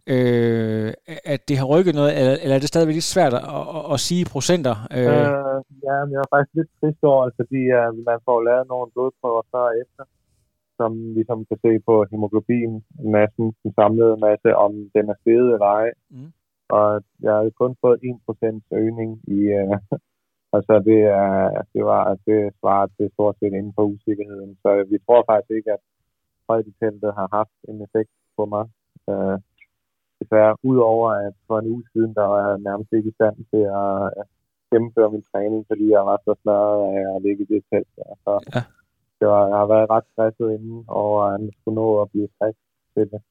øh, at det har rykket noget, eller, eller er det stadigvæk lidt svært at, at, at sige procenter? Øh? Øh, ja, men jeg er faktisk lidt trist over, altså, fordi uh, man får lavet nogle blodprøver før og efter som ligesom kan se på hemoglobin, massen, den samlede masse, om den er steget eller ej. Mm. Og jeg har kun fået 1% øgning i, uh, altså det, er, det var, det svarer til stort set inden for usikkerheden. Så vi tror faktisk ikke, at højdeteltet har haft en effekt på mig. Uh, desværre, udover at for en uge siden, der var jeg nærmest ikke i stand til at gennemføre min træning, fordi jeg var så snart af at ligge i det telt. Så, ja var, jeg har været ret stresset inden, og han skulle nå at blive stresset til det.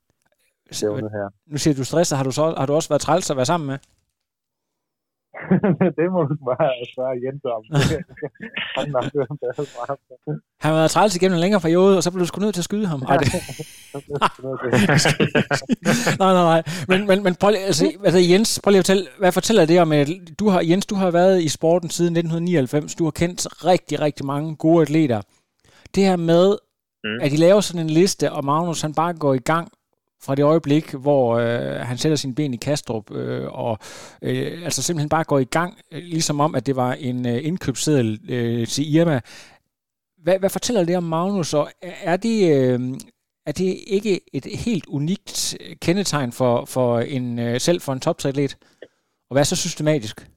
det her. Nu siger du stresset. Har du, så, har du også været træls at være sammen med? det må du bare spørge Jens om. han har Han har været træls igennem en længere periode, og så blev du sgu nødt til at skyde ham. Ej, det... nej, nej, nej. Men, men, men prøv, altså, altså, Jens, prøv lige at fortælle, hvad fortæller det om, at du har, Jens, du har været i sporten siden 1999. Du har kendt rigtig, rigtig mange gode atleter det her med mm. at de laver sådan en liste, og Magnus han bare går i gang fra det øjeblik, hvor øh, han sætter sin ben i Kastrup, øh, og øh, altså simpelthen bare går i gang, øh, ligesom om, at det var en øh, indkøbsseddel øh, til Irma. Hvad, hvad fortæller det om Magnus, og er det, øh, er det ikke et helt unikt kendetegn for, for en øh, selv for en topatlet at være så systematisk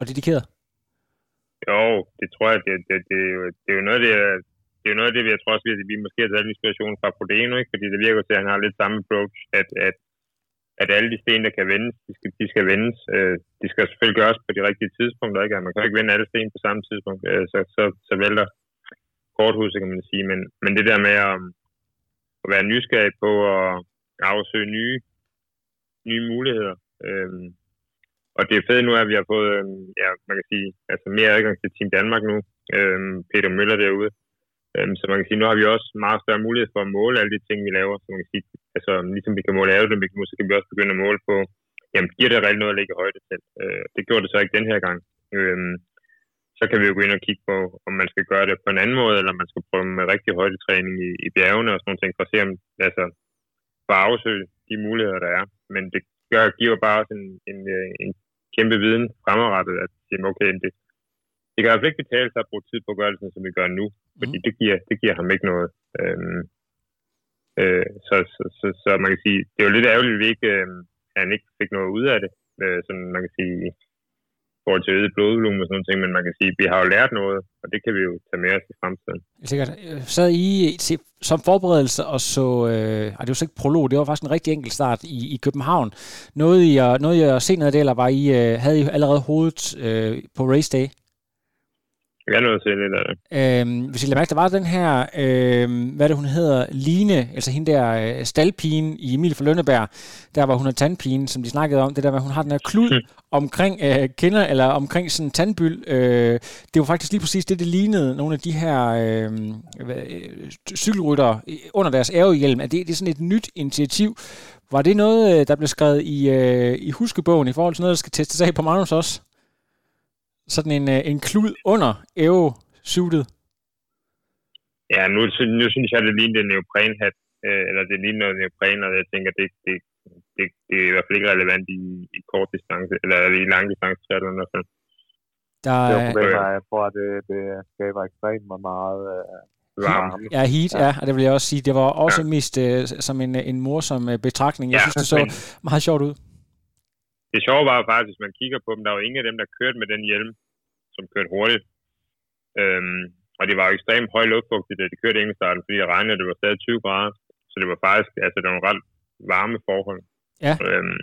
og dedikeret? Jo, det tror jeg, det, det, det, det, det er jo noget, det det er jo noget af det, jeg tror også, at vi måske har taget inspiration fra Prodeno, ikke? fordi det virker til, at han har lidt samme approach, at, at, at alle de sten, der kan vendes, de skal, de skal vendes. Øh, de skal selvfølgelig gøres på de rigtige tidspunkter, ikke? Man kan ikke vende alle sten på samme tidspunkt, øh, så, så, så vælter korthuset, kan man sige. Men, men det der med at, at være nysgerrig på at afsøge nye, nye muligheder. Øh, og det er fedt nu, at vi har fået, øh, ja, man kan sige, altså mere adgang til Team Danmark nu. Øh, Peter Møller derude Øhm, så man kan sige, nu har vi også meget større mulighed for at måle alle de ting, vi laver. Så man kan sige, altså ligesom vi kan måle aerodynamik nu, så kan vi også begynde at måle på, jamen giver det reelt noget at lægge højde til? Øh, det gjorde det så ikke den her gang. Øhm, så kan vi jo gå ind og kigge på, om man skal gøre det på en anden måde, eller man skal prøve med rigtig højdetræning i, i bjergene og sådan noget, for at se, om altså, for at afsøge de muligheder, der er. Men det gør, giver bare også en, en, en kæmpe viden fremadrettet, at okay, det, det kan i hvert fald ikke betale sig at bruge tid på at gøre det, som vi gør nu, fordi mm. det, giver, det giver ham ikke noget. Øhm, øh, så, så, så, så man kan sige, det er jo lidt ærgerligt, at, vi ikke, øh, at han ikke fik noget ud af det, øh, sådan man kan sige, forhold til øget blodvolumen og sådan noget, men man kan sige, at vi har jo lært noget, og det kan vi jo tage med os i fremtiden. Sikkert. Sad I som forberedelse og så, øh, det var så ikke prolog, det var faktisk en rigtig enkelt start i, i København. Noget I, noget I at se noget af det, eller var I, øh, havde I allerede hovedet øh, på race day? Jeg kan noget til lidt af det. Øhm, hvis I lader mærke, der var den her, øh, hvad det hun hedder, Line, altså hende der øh, staldpigen i Emil for Lønneberg, der var hun er tandpigen, som de snakkede om, det der med, hun har den her klud mm. omkring øh, kinder, eller omkring sådan en tandbyld. Øh, det var faktisk lige præcis det, det lignede nogle af de her øh, øh, cykelrytter under deres ærehjelm, at det, det er sådan et nyt initiativ. Var det noget, øh, der blev skrevet i, øh, i huskebogen i forhold til noget, der skal testes af på Magnus også? Sådan en, øh, en klud under Evo-suitet? Ja, nu, nu synes jeg, det ligner en neoprenhat, øh, eller det ligner noget neopren, og jeg tænker, det, det, det, det er i hvert fald ikke relevant i, i kort distance, eller i lang distance eller hvert fald. Der er... Det jeg tror, at det, det skaber ekstremt meget øh, varme. Ja, heat, ja. ja, og det vil jeg også sige. Det var også ja. mest øh, som en, en morsom øh, betragtning. Jeg ja, synes, det så men, meget sjovt ud det sjove var faktisk, hvis man kigger på dem, der var ingen af dem, der kørte med den hjelm, som kørte hurtigt. Øhm, og det var jo ekstremt høj luftfugtighed, da de kørte i starten, fordi det regnede, det var stadig 20 grader. Så det var faktisk, altså det var ret varme forhold. Ja. Øhm,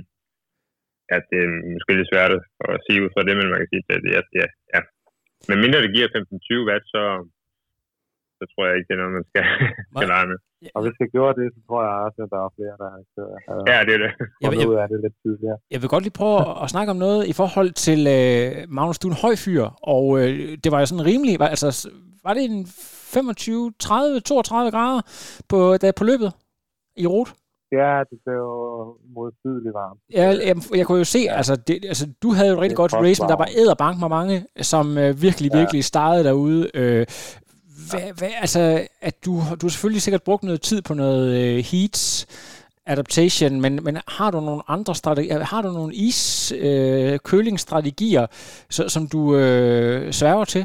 at det er måske lidt svært at sige ud fra det, men man kan sige, at det, ja, ja, ja. Men mindre det giver 15-20 watt, så, så tror jeg ikke, det er noget, man skal, skal lege med. Og hvis det gjorde det, så tror jeg også, at der er flere, der har ja, det er det. Jeg vil, ud af det lidt tidligere. Jeg vil godt lige prøve at snakke om noget i forhold til øh, Magnus, du er en høj fyr, og øh, det var jo sådan rimelig, var, altså, var det en 25, 30, 32 grader på, da, på løbet i rute? Ja, det blev modbydeligt varmt. Ja, jeg, jeg kunne jo se, ja. altså, det, altså, du havde jo et rigtig godt race, men der var æderbank med mange, som øh, virkelig, virkelig ja. startede derude. Øh, hvad, hvad, altså, at du, du har selvfølgelig sikkert brugt noget tid på noget uh, heats adaptation, men, men har du nogle andre strategier, øh, har du nogle is uh, kølingsstrategier, så, som du uh, sværger til?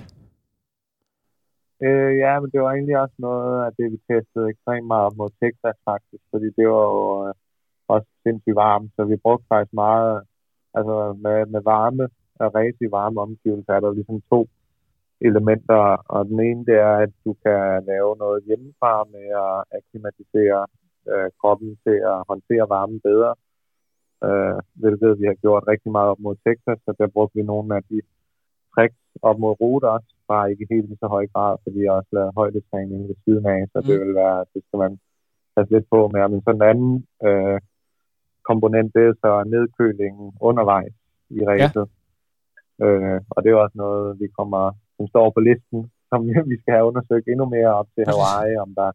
Øh, ja, men det var egentlig også noget af det, vi testede ekstremt meget op mod Texas faktisk, fordi det var jo øh, også sindssygt varmt, så vi brugte faktisk meget, altså med, med varme, og rigtig varme omgivelser, er der ligesom to elementer, og den ene det er, at du kan lave noget hjemmefra med at akklimatisere øh, kroppen til at håndtere varmen bedre, øh, hvilket vi har gjort rigtig meget op mod Texas, så der brugte vi nogle af de tricks op mod rute også, bare ikke helt i så høj grad, fordi jeg også lavet højdetræning ved siden af, så mm. det vil være, det skal man passe lidt på med. Men sådan en anden øh, komponent, det er så nedkølingen undervejs i ræset. Ja. Øh, og det er også noget, vi kommer som står på listen, som vi skal have undersøgt endnu mere op til Hawaii, om der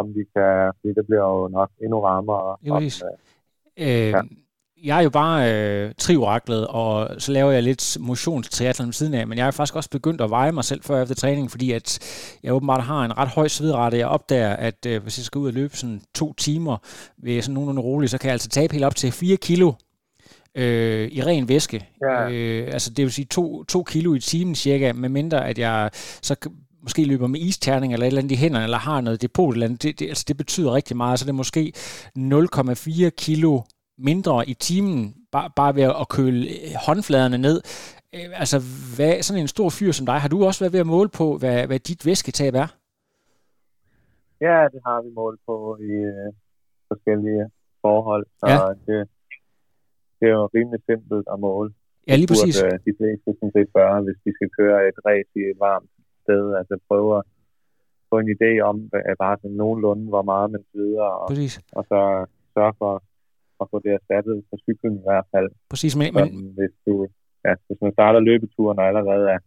om vi kan, fordi det bliver jo nok endnu varmere. Jo, om, øh, øh, ja. jeg er jo bare øh, trioraklet, og så laver jeg lidt motionstriathlon ved siden af, men jeg er faktisk også begyndt at veje mig selv før efter træning, fordi at jeg åbenbart har en ret høj svedrate. Jeg opdager, at øh, hvis jeg skal ud og løbe sådan to timer ved sådan nogenlunde roligt, så kan jeg altså tabe helt op til 4 kilo øh, i ren væske. Ja. Øh, altså det vil sige to, to kilo i timen cirka, med mindre at jeg så måske løber med isterning eller et eller andet i hænderne, eller har noget depot eller andet. Det, det, altså det betyder rigtig meget, så det er måske 0,4 kilo mindre i timen, bare, bare ved at køle øh, håndfladerne ned. Øh, altså, hvad, sådan en stor fyr som dig, har du også været ved at måle på, hvad, hvad dit væsketab er? Ja, det har vi målt på i øh, forskellige forhold, så ja. det, det er jo rimelig simpelt at måle. Ja, lige præcis. Burde, de fleste sådan set gøre, hvis de skal køre et et varmt sted, altså prøve at få en idé om, at bare sådan nogenlunde, hvor meget man sveder, og, og så sørge for at få det erstattet på cyklen i hvert fald. Præcis, men, men... hvis, du, ja, hvis man starter løbeturen og allerede er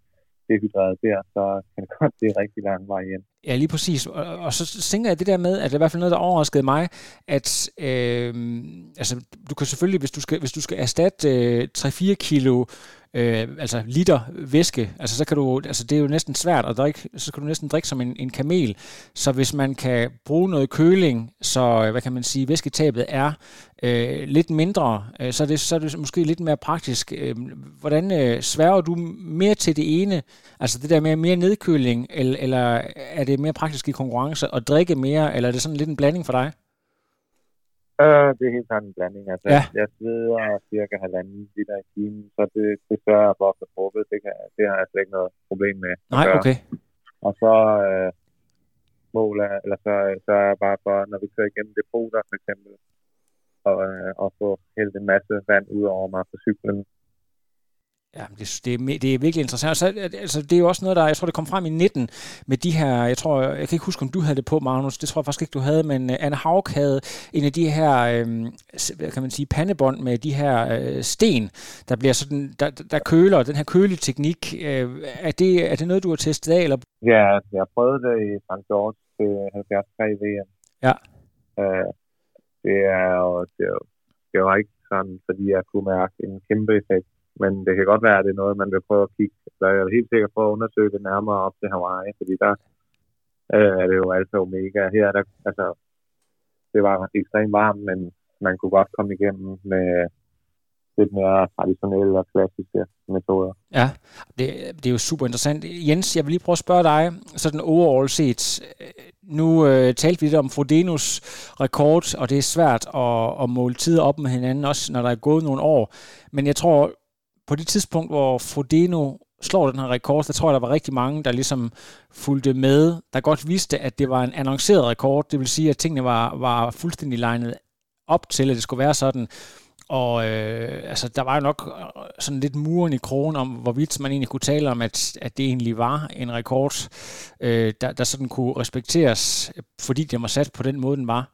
dehydreret der, så kan det godt blive rigtig lang vej igen. Ja, lige præcis. Og, og så tænker jeg det der med, at det er i hvert fald noget, der overraskede mig, at øh, altså, du kan selvfølgelig, hvis du skal, hvis du skal erstatte øh, 3-4 kilo øh, altså liter væske, altså så kan du, altså det er jo næsten svært at drikke, så kan du næsten drikke som en, en kamel. Så hvis man kan bruge noget køling, så øh, hvad kan man sige, væsketabet er øh, lidt mindre, øh, så, er det, så er det måske lidt mere praktisk. Øh, hvordan øh, sværger du mere til det ene, altså det der med mere nedkøling, eller, eller er det mere praktisk i konkurrence at drikke mere, eller er det sådan lidt en blanding for dig? Øh, det er helt klart en blanding. Altså, ja. Jeg sveder cirka halvanden liter i timen, så det, det sørger jeg for at få. Det, kan, det har jeg slet ikke noget problem med. Nej, okay. Og så øh, mål er, eller så, så er jeg bare for, når vi kører igennem depoter for eksempel, og, øh, og få hældt en masse vand ud over mig på cyklen, Ja, det, det, det er virkelig interessant. Så, altså, det er jo også noget, der, jeg tror, det kom frem i 19 med de her, jeg tror, jeg kan ikke huske, om du havde det på, Magnus, det tror jeg faktisk ikke, du havde, men uh, Anne Haug havde en af de her, øh, kan man sige, pandebånd med de her øh, sten, der bliver sådan, der, der køler, den her køleteknik. Øh, er, det, er det noget, du har testet af? Eller? Ja, jeg har prøvet det i St. George til 73 VM. Ja. Uh, det er jo, det er det er jo ikke sådan, fordi jeg kunne mærke en kæmpe effekt men det kan godt være, at det er noget, man vil prøve at kigge. Så jeg er helt sikker på at undersøge det nærmere op til Hawaii, fordi der øh, er det jo altså omega. Her der, altså, det var ekstremt varmt, men man kunne godt komme igennem med lidt mere traditionelle og klassiske metoder. Ja, det, det er jo super interessant. Jens, jeg vil lige prøve at spørge dig, sådan overall set, nu øh, talte vi lidt om Frodenos rekord, og det er svært at, at måle tider op med hinanden, også når der er gået nogle år. Men jeg tror, på det tidspunkt, hvor Frodeno slår den her rekord, der tror jeg, der var rigtig mange, der ligesom fulgte med, der godt vidste, at det var en annonceret rekord. Det vil sige, at tingene var, var fuldstændig legnet op til, at det skulle være sådan. Og øh, altså, der var jo nok øh, sådan lidt muren i krogen om, hvorvidt man egentlig kunne tale om, at, at det egentlig var en rekord, øh, der, der sådan kunne respekteres, fordi det var sat på den måde, den var.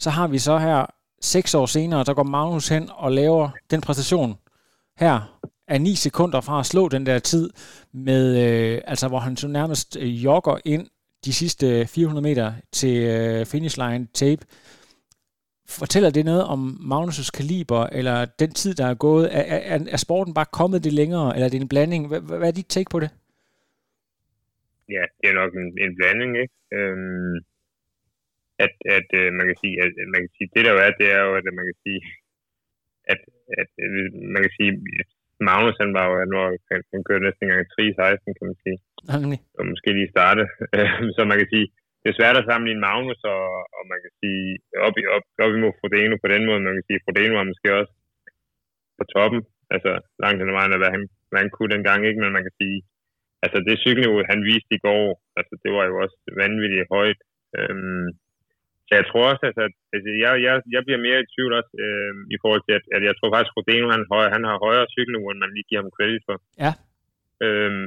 Så har vi så her seks år senere, der går Magnus hen og laver den præstation her er 9 sekunder fra at slå den der tid, med, øh, altså hvor han så nærmest øh, jogger ind de sidste øh, 400 meter til øh, finish line tape. Fortæller det noget om Magnus' kaliber, eller den tid, der er gået? Er, er, er sporten bare kommet det længere, eller er det en blanding? Hvad, hvad er dit take på det? Ja, det er nok en, en blanding, ikke? Øhm, at, at øh, man kan sige, at man kan sige, det der jo er, det er jo, at man kan sige, at, at øh, man kan sige, Magnus han var jo, han, var, han kørte næsten engang 3-16, kan man sige. Okay. Og måske lige starte. så man kan sige, det er svært at sammenligne Magnus og, og man kan sige, op, i, op, op imod Frodeno på den måde. Man kan sige, Frodeno var måske også på toppen. Altså langt hen ad vejen af, hvad han, hvad han kunne dengang, ikke? Men man kan sige, altså det cykelniveau, han viste i går, altså det var jo også vanvittigt højt. Øhm, jeg tror også, altså, at altså, jeg, jeg, jeg bliver mere i tvivl også øh, i forhold til, at, at jeg tror faktisk, at Rodeno han, han har højere cykelniveau, end man lige giver ham credit for. Ja. Øhm,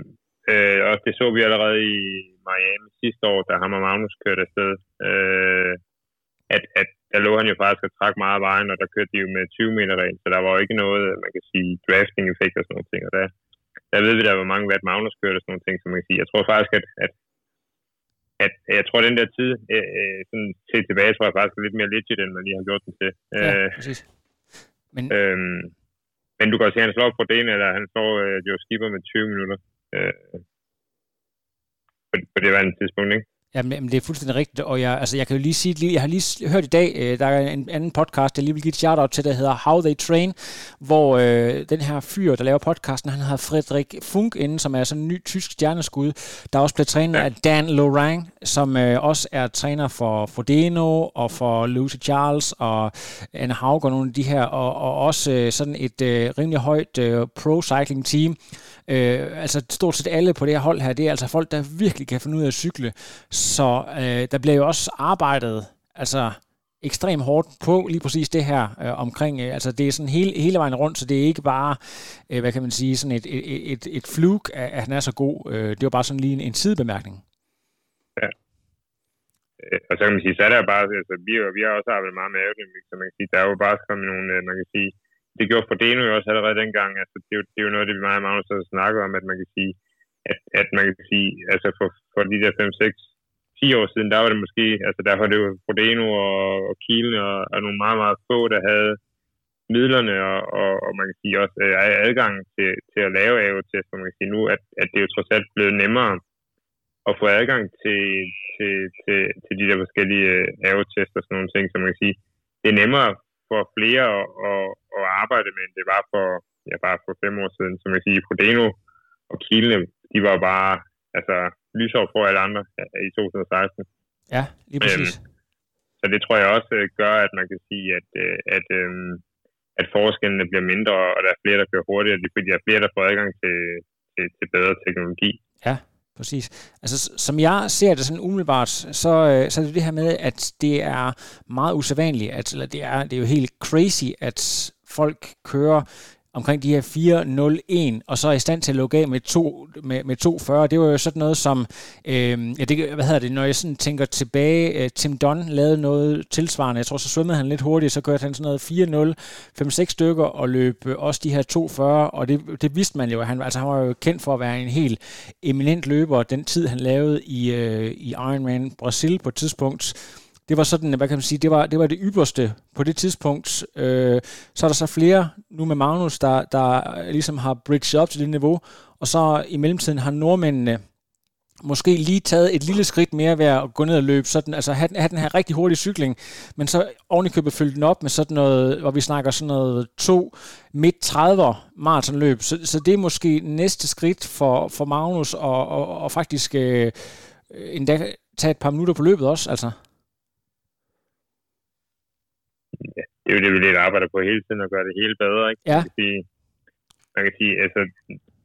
øh, og det så vi allerede i Miami sidste år, da ham og Magnus kørte afsted. Øh, at, at der lå han jo faktisk og trak meget af vejen, og der kørte de jo med 20 meter regel, så der var jo ikke noget, man kan sige, drafting-effekt og sådan noget ting. Og der, der ved vi der, hvor mange watt Magnus kørte og sådan nogle ting, som man kan sige. Jeg tror faktisk, at, at at jeg tror, at den der tid, øh, øh sådan til tilbage, tror jeg faktisk er lidt mere legit, end man lige har gjort den til. Ja, øh, præcis. Men, øhm, men du kan også se, at han slår på det eller han slår øh, Joe Skipper med 20 minutter. Øh, på, på det var en tidspunkt, ikke? Jamen, det er fuldstændig rigtigt, og jeg, altså, jeg kan jo lige sige, jeg har lige hørt i dag, øh, der er en anden podcast, jeg lige vil give et shout-out til, der hedder How They Train, hvor øh, den her fyr, der laver podcasten, han har Frederik Funk inden, som er sådan en ny tysk stjerneskud, der også bliver trænet ja. af Dan Lorang, som øh, også er træner for Frodeno og for Lucy Charles og Anne Haug og nogle af de her, og, og også øh, sådan et øh, rimelig højt øh, pro-cycling team, Øh, altså stort set alle på det her hold her, det er altså folk, der virkelig kan finde ud af at cykle. Så øh, der bliver jo også arbejdet altså ekstremt hårdt på lige præcis det her øh, omkring, øh, altså det er sådan hele, hele vejen rundt, så det er ikke bare, øh, hvad kan man sige, sådan et, et, et, et flug, at, at han er så god. Øh, det var bare sådan lige en, en sidebemærkning. Ja. Øh, og så kan man sige, så er der jo bare, altså vi, vi har også arbejdet meget med aerodynamik, så man kan sige, der er jo bare kommet nogle, øh, man kan sige, det gjorde Fordeno jo også allerede dengang. Altså, det, er jo, det er jo noget det, vi meget og Magnus har snakket om, at man kan sige, at, at man kan sige, altså for, for de der 5, 6, 10 år siden, der var det måske, altså der var det jo Frodeno og, og Kielen og, og nogle meget, meget få, der havde midlerne og, og, og man kan sige også øh, adgang til, til at lave AO-test, man kan sige nu, at, at det er jo trods alt blevet nemmere at få adgang til, til, til, til de der forskellige øh, AO-test og sådan nogle ting, så man kan sige, det er nemmere for flere at, at, at arbejde med, end det var for, ja, bare for fem år siden. Som jeg siger, Prodeno og Kielne, de var bare altså, lysår for alle andre i 2016. Ja, lige præcis. Øhm, så det tror jeg også øh, gør, at man kan sige, at, øh, at, øhm, at forskellene bliver mindre, og der er flere, der kører hurtigere, fordi der er flere, der får adgang til, til, til bedre teknologi. Ja, præcis. Altså, som jeg ser det sådan umiddelbart, så, øh, så er det det her med, at det er meget usædvanligt, at, eller det er, det er jo helt crazy, at folk kører omkring de her 4.01, og så er i stand til at lukke af med, to, med, med 2.40. Det var jo sådan noget som, øh, ja, det, hvad hedder det, når jeg sådan tænker tilbage, øh, Tim Don lavede noget tilsvarende, jeg tror så svømmede han lidt hurtigt, så kørte han sådan noget 4.0, 5-6 stykker, og løb øh, også de her 2.40, og det, det vidste man jo, han, altså han var jo kendt for at være en helt eminent løber, den tid han lavede i, øh, i Ironman Brasil på et tidspunkt, det var sådan, hvad kan man sige, det var det, var det ypperste på det tidspunkt. Øh, så er der så flere nu med Magnus, der, der ligesom har bridget op til det niveau, og så i mellemtiden har nordmændene måske lige taget et lille skridt mere ved at gå ned og løbe, sådan, altså have, have den her rigtig hurtige cykling, men så ovenikøbet fylde den op med sådan noget, hvor vi snakker sådan noget to midt 30'er maratonløb, så, så det er måske næste skridt for, for Magnus og, og, og faktisk øh, endda tage et par minutter på løbet også, altså ja, det er jo det, vi lidt arbejder på hele tiden, at gøre det hele bedre. Ikke? Ja. Man kan sige, man kan sige altså,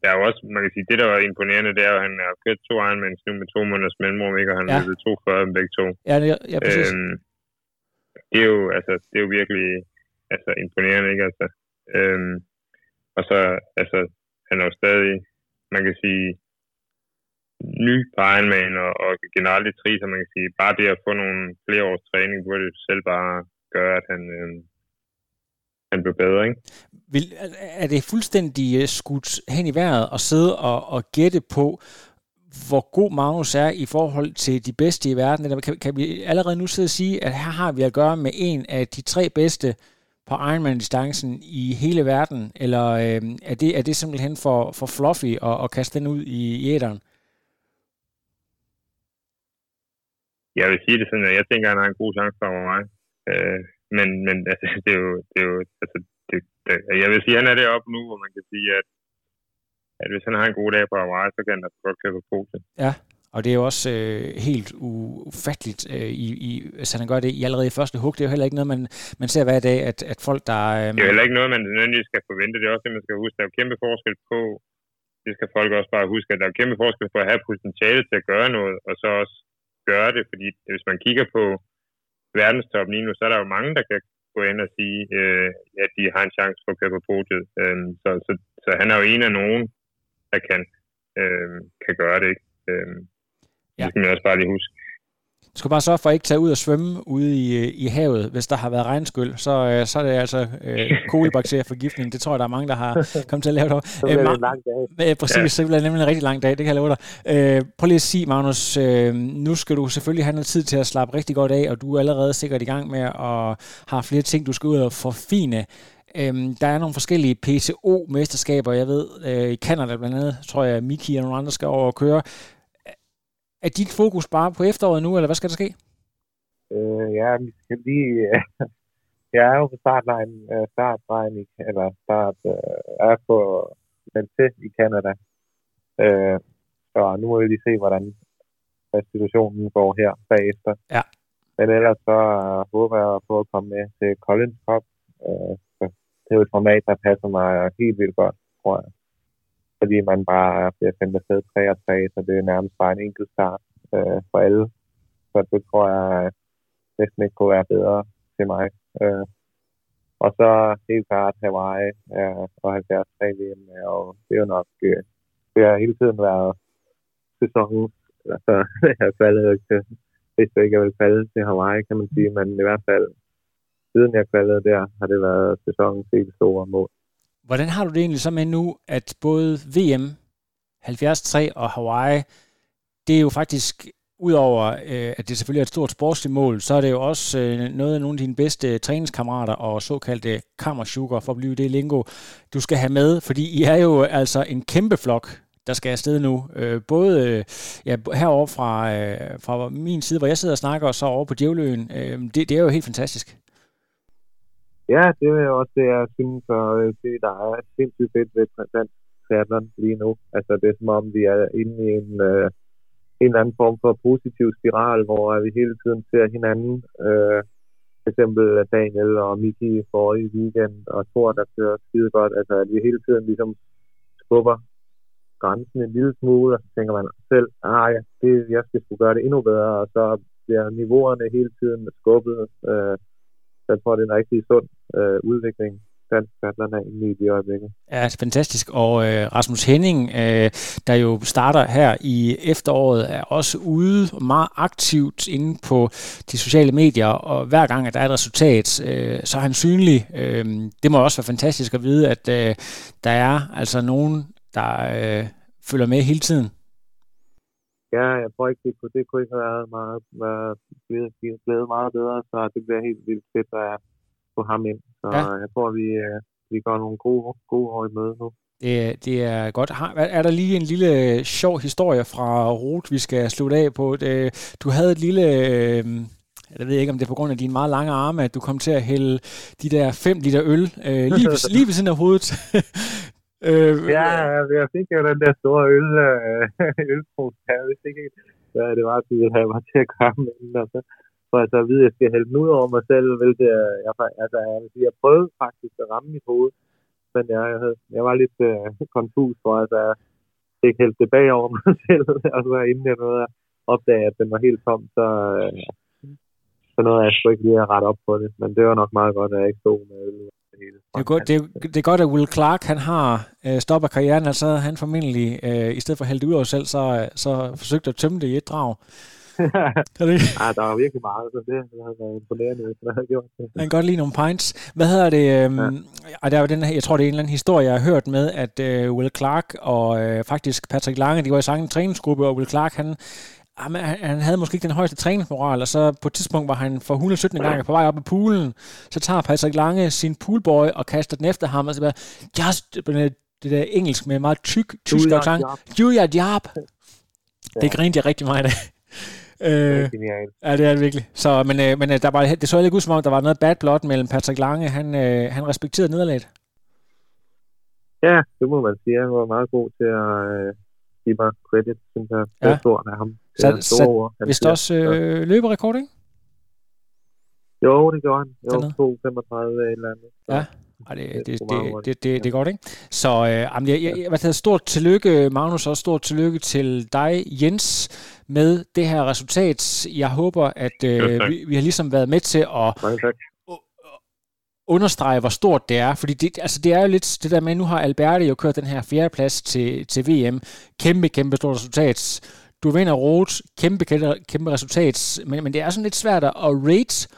der er jo også, man kan sige, det der var imponerende, det er jo, at han har kørt to Ironmans nu med to måneders mellemrum, ikke? og han ja. to før dem begge to. Ja, det, ja præcis. Øhm, det er jo, altså, det er jo virkelig altså, imponerende, ikke? Altså, øhm, og så, altså, han er jo stadig, man kan sige, ny på Ironman og, og generelt i tri, så man kan sige, bare det at få nogle flere års træning, burde det selv bare gøre, at han, øh, han blev bedre. Ikke? Vil, er det fuldstændig øh, skudt hen i vejret at sidde og, og gætte på, hvor god Magnus er i forhold til de bedste i verden? Eller kan, kan vi allerede nu sidde og sige, at her har vi at gøre med en af de tre bedste på Ironman-distancen i hele verden? Eller øh, er, det, er det simpelthen for, for fluffy at, at kaste den ud i æderen? Jeg vil sige det sådan, at jeg tænker, at han har en god chance for mig. Øh, men men altså, det er jo, det er jo altså, det, det, jeg vil sige, at han er deroppe nu, hvor man kan sige, at, at hvis han har en god dag på Hawaii, så kan han da godt køre på pose. Ja, og det er jo også øh, helt ufatteligt, øh, i, i, altså han gør det i allerede i første hug. Det er jo heller ikke noget, man, man ser hver dag, at, at folk, der... Øh, det er jo heller ikke noget, man nødvendigvis skal forvente. Det er også det, man skal huske. Der er jo kæmpe forskel på, det skal folk også bare huske, at der er kæmpe forskel på at have potentiale til at gøre noget, og så også gøre det. Fordi hvis man kigger på verdenstop lige nu, så er der jo mange, der kan gå ind og sige, øh, at de har en chance for at køre på podiet. Øh, så, så, så han er jo en af nogen, der kan, øh, kan gøre det. Ikke? Øh, ja. Det skal man også bare lige huske. Du skal bare sørge for at ikke tage ud og svømme ude i, i havet, hvis der har været regnskyld. Så, øh, så er det altså øh, kolibakterieforgiftning. Det tror jeg, der er mange, der har kommet til at lave det. så bliver det en lang dag. præcis, ja. så bliver det nemlig en rigtig lang dag, det kan jeg love dig. Øh, prøv lige at sige, Magnus, øh, nu skal du selvfølgelig have noget tid til at slappe rigtig godt af, og du er allerede sikkert i gang med at have flere ting, du skal ud og forfine. Øhm, der er nogle forskellige PTO-mesterskaber, jeg ved, øh, i Canada blandt andet, tror jeg, Miki og nogle andre skal over og køre. Er dit fokus bare på efteråret nu, eller hvad skal der ske? Øh, ja, vi skal lige... Øh, jeg er jo på startlejen, øh, startlejen i, eller start, øh, er på til i Canada. Øh, så nu må vi lige se, hvordan situationen går her bagefter. Ja. Men ellers så uh, håber jeg på at komme med til Collins Cup. Så det er jo et format, der passer mig helt vildt godt, tror jeg. Fordi man bare bliver sendt afsted 3 og 3, så det er nærmest bare en enkelt start øh, for alle. Så det tror jeg øh, næsten ikke kunne være bedre til mig. Øh, og så helt klart Hawaii øh, og 73 VM, øh, og det er jo nok, øh, det har hele tiden været sæsonens altså, jeg faldet jo ikke til, hvis jeg ikke jeg vil falde til Hawaii, kan man sige, men i hvert fald, siden jeg faldet der, har det været sæsonens helt store mål. Hvordan har du det egentlig så med nu, at både VM 73 og Hawaii, det er jo faktisk, udover øh, at det selvfølgelig er et stort sportsligt mål, så er det jo også øh, noget af nogle af dine bedste træningskammerater og såkaldte kammersugar, for at blive det lingo, du skal have med, fordi I er jo altså en kæmpe flok der skal afsted nu. Øh, både øh, ja, herovre fra, øh, fra min side, hvor jeg sidder og snakker, og så over på Djævløen. Øh, det, det er jo helt fantastisk. Ja, det er også det, jeg synes, og det, øh, der er sindssygt fedt ved dansk triathlon lige nu. Altså, det er som om, vi er inde i en, øh, en eller anden form for positiv spiral, hvor vi hele tiden ser hinanden. Øh, for eksempel Daniel og Miki for i weekend, og Thor, der kører skide godt. Altså, at vi hele tiden ligesom skubber grænsen en lille smule, og så tænker man selv, ah ja, det, jeg skal skulle gøre det endnu bedre, og så bliver niveauerne hele tiden skubbet. Øh, jeg tror, det er en rigtig sund øh, udvikling, dansk triathlon er inde i de øjeblikket. Ja, det er fantastisk. Og øh, Rasmus Henning, øh, der jo starter her i efteråret, er også ude meget aktivt inde på de sociale medier, og hver gang, at der er et resultat, øh, så er han synlig. Øh, det må også være fantastisk at vide, at øh, der er altså nogen der øh, følger med hele tiden? Ja, jeg tror ikke, det kunne, det kunne ikke have været meget, været, blevet, blevet meget bedre, så det bliver helt vildt fedt at få ham ind. Så ja. jeg tror, vi, øh, vi går nogle gode, gode år i møde nu. Det, det er godt. Har, er der lige en lille sjov historie fra Rot, vi skal slutte af på? Det, du havde et lille... Øh, jeg ved ikke, om det er på grund af dine meget lange arme, at du kom til at hælde de der 5 liter øl øh, lige, ved, lige ved siden af hovedet. Øh, ja, altså, jeg fik jo den der store øl, øh, ølpros her. Jeg vidste ikke hvad det var, de ville have mig til at komme ind. Og så for altså at vide, at jeg skal hælde den ud over mig selv, hvilket jeg, altså, jeg, vil sige, jeg prøvede faktisk at ramme mit hoved, men jeg, jeg, jeg var lidt øh, konfus for, at jeg fik hældt det bag over mig selv, og så inden jeg nåede at opdage, at den var helt tom, så, øh, så nåede jeg sgu ikke lige at rette op på det, men det var nok meget godt, at jeg ikke stod med øl hele. Det er, godt, det, er, det er godt, at Will Clark han har øh, stoppet karrieren, altså han formentlig, øh, i stedet for at hælde ud af selv, så, så forsøgte at tømme det i et drag. det? Ja, der var virkelig meget, så det, har været imponerende, hvis man havde gjort det. Han kan godt lide nogle pints. Hvad hedder det? Øhm, ja. der er den her, jeg tror, det er en eller anden historie, jeg har hørt med, at øh, Will Clark og øh, faktisk Patrick Lange, de var i samme træningsgruppe, og Will Clark, han, jamen, han, han havde måske ikke den højeste træningsmoral, og så på et tidspunkt var han for 117 gange på vej op i poolen, så tager Patrick Lange sin poolboy og kaster den efter ham, og så bare, just, det der engelsk med meget tyk, tysk accent, Julia Diab. Det grinte jeg rigtig meget af. Øh, ja, det er det virkelig. Så, men øh, men øh, der var, det så ikke ud som om, der var noget bad blood mellem Patrick Lange. Han, øh, han respekterede nederlaget. Ja, det må man sige. Han var meget god til at, øh, give mig credit, synes jeg. Det ja. er stort af ham. Det er så, ord, hvis du også øh, løberekord, ikke? Jo, det gjorde han. Jo, 2.35 eller andet. Så. Ja. Ej, det, det, det, det, det, det, det er godt, ikke? Så øh, jeg, jeg, jeg, hvad stort tillykke, Magnus, og stort tillykke til dig, Jens, med det her resultat. Jeg håber, at øh, vi, vi har ligesom været med til at understrege, hvor stort det er. Fordi det, altså det er jo lidt det der med, at nu har Alberti jo kørt den her fjerdeplads til, til VM. Kæmpe, kæmpe stort resultat. Du vinder Rot, kæmpe, kæmpe, kæmpe resultat. Men, men det er sådan lidt svært at rate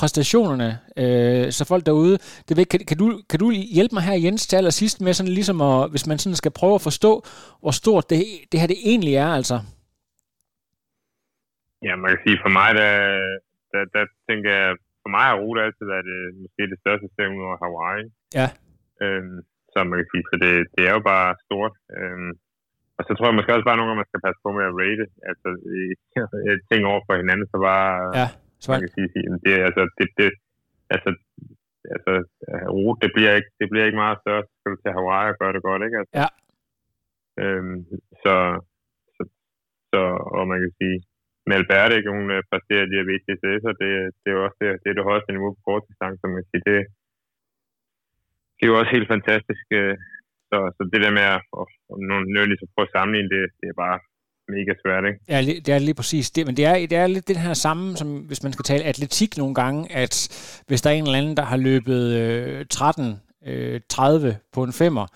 præstationerne, øh, så folk derude, det ved, kan, kan, du, kan du hjælpe mig her, Jens, til allersidst med sådan ligesom, at, hvis man sådan skal prøve at forstå, hvor stort det, det her det egentlig er, altså? Ja, man kan sige, for mig, der, der, der tænker jeg, for mig har rute altid været det, måske det største stævn over Hawaii. Ja. Øhm, så man kan sige, så det, det er jo bare stort. Øhm, og så tror jeg måske også bare nogle gange, man skal passe på med at rate, altså ting over for hinanden, så bare, ja, så man kan sige, sige det, altså, det, det, altså, altså, rute, det bliver ikke, det bliver ikke meget større, så skal du til Hawaii og gøre det godt, ikke? Altså, ja. Øhm, så, så, så, og man kan sige, Melberte, ikke, hun øh, præsterer de her VTCS, og det, det er jo også det, det, er det højeste niveau på kort distance, som man siger. det, det er jo også helt fantastisk. Øh, så, så det der med at, at, at nødvendigvis ligesom at prøve at sammenligne det, det er bare mega svært, ikke? Ja, det er lige præcis det, men det er, det er lidt det her samme, som hvis man skal tale atletik nogle gange, at hvis der er en eller anden, der har løbet øh, 13 øh, 30 på en femmer,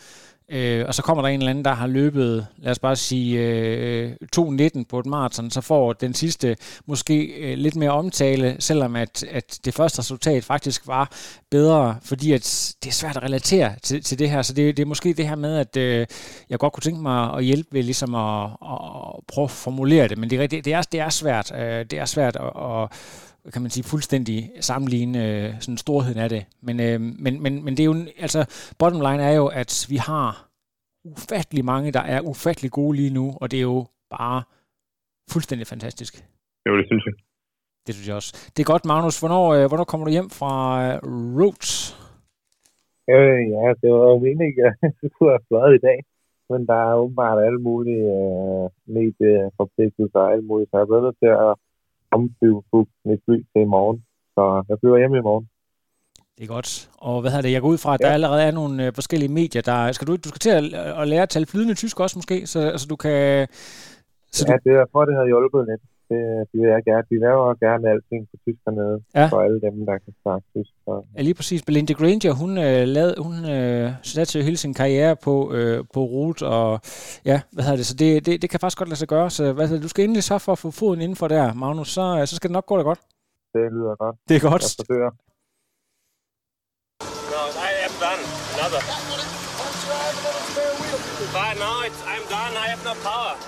Øh, og så kommer der en eller anden, der har løbet, lad os bare sige, øh, øh 2.19 på et maraton, så får den sidste måske øh, lidt mere omtale, selvom at, at det første resultat faktisk var bedre, fordi at det er svært at relatere til, til det her. Så det, det er måske det her med, at øh, jeg godt kunne tænke mig at hjælpe ved ligesom at, at prøve at formulere det, men det, det, det, er, det er svært. Øh, det er svært at, at kan man sige, fuldstændig sammenligne øh, sådan storheden af det. Men, øh, men, men, men det er jo, altså, bottom line er jo, at vi har ufattelig mange, der er ufattelig gode lige nu, og det er jo bare fuldstændig fantastisk. Jo, det synes jeg. Det synes jeg også. Det er godt, Magnus. Hvornår, øh, hvornår kommer du hjem fra øh, Roots? Øh, ja, det var jo meningen, at jeg skulle have fløjet i dag. Men der er åbenbart alle mulige øh, medieforpligtelser og alt muligt, så jeg er nødt til at omflyve mit fly til i morgen. Så jeg flyver hjem i morgen. Det er godt. Og hvad hedder det? Jeg går ud fra, at ja. der allerede er nogle øh, forskellige medier, der... Skal du, du skal til at, at lære at tale flydende tysk også måske, så altså, du kan... Så ja, du... det er for, det har hjulpet lidt. Det, det vil jeg gerne. Vi laver gerne alting på tysk hernede, ja. for alle dem, der kan snakke tysk. Så. Ja, lige præcis. Belinda Granger, hun, øh, lavede, hun øh, satte hele sin karriere på, øh, på rute, og ja, hvad hedder det, så det, det, det kan faktisk godt lade sig gøre. Så hvad hedder det, du skal endelig så for at få foden indenfor der, Magnus, så, så skal det nok gå da godt. Det lyder godt. Det er godt. Jeg forsøger. done. Another. But no, it's, I'm done. I have no power.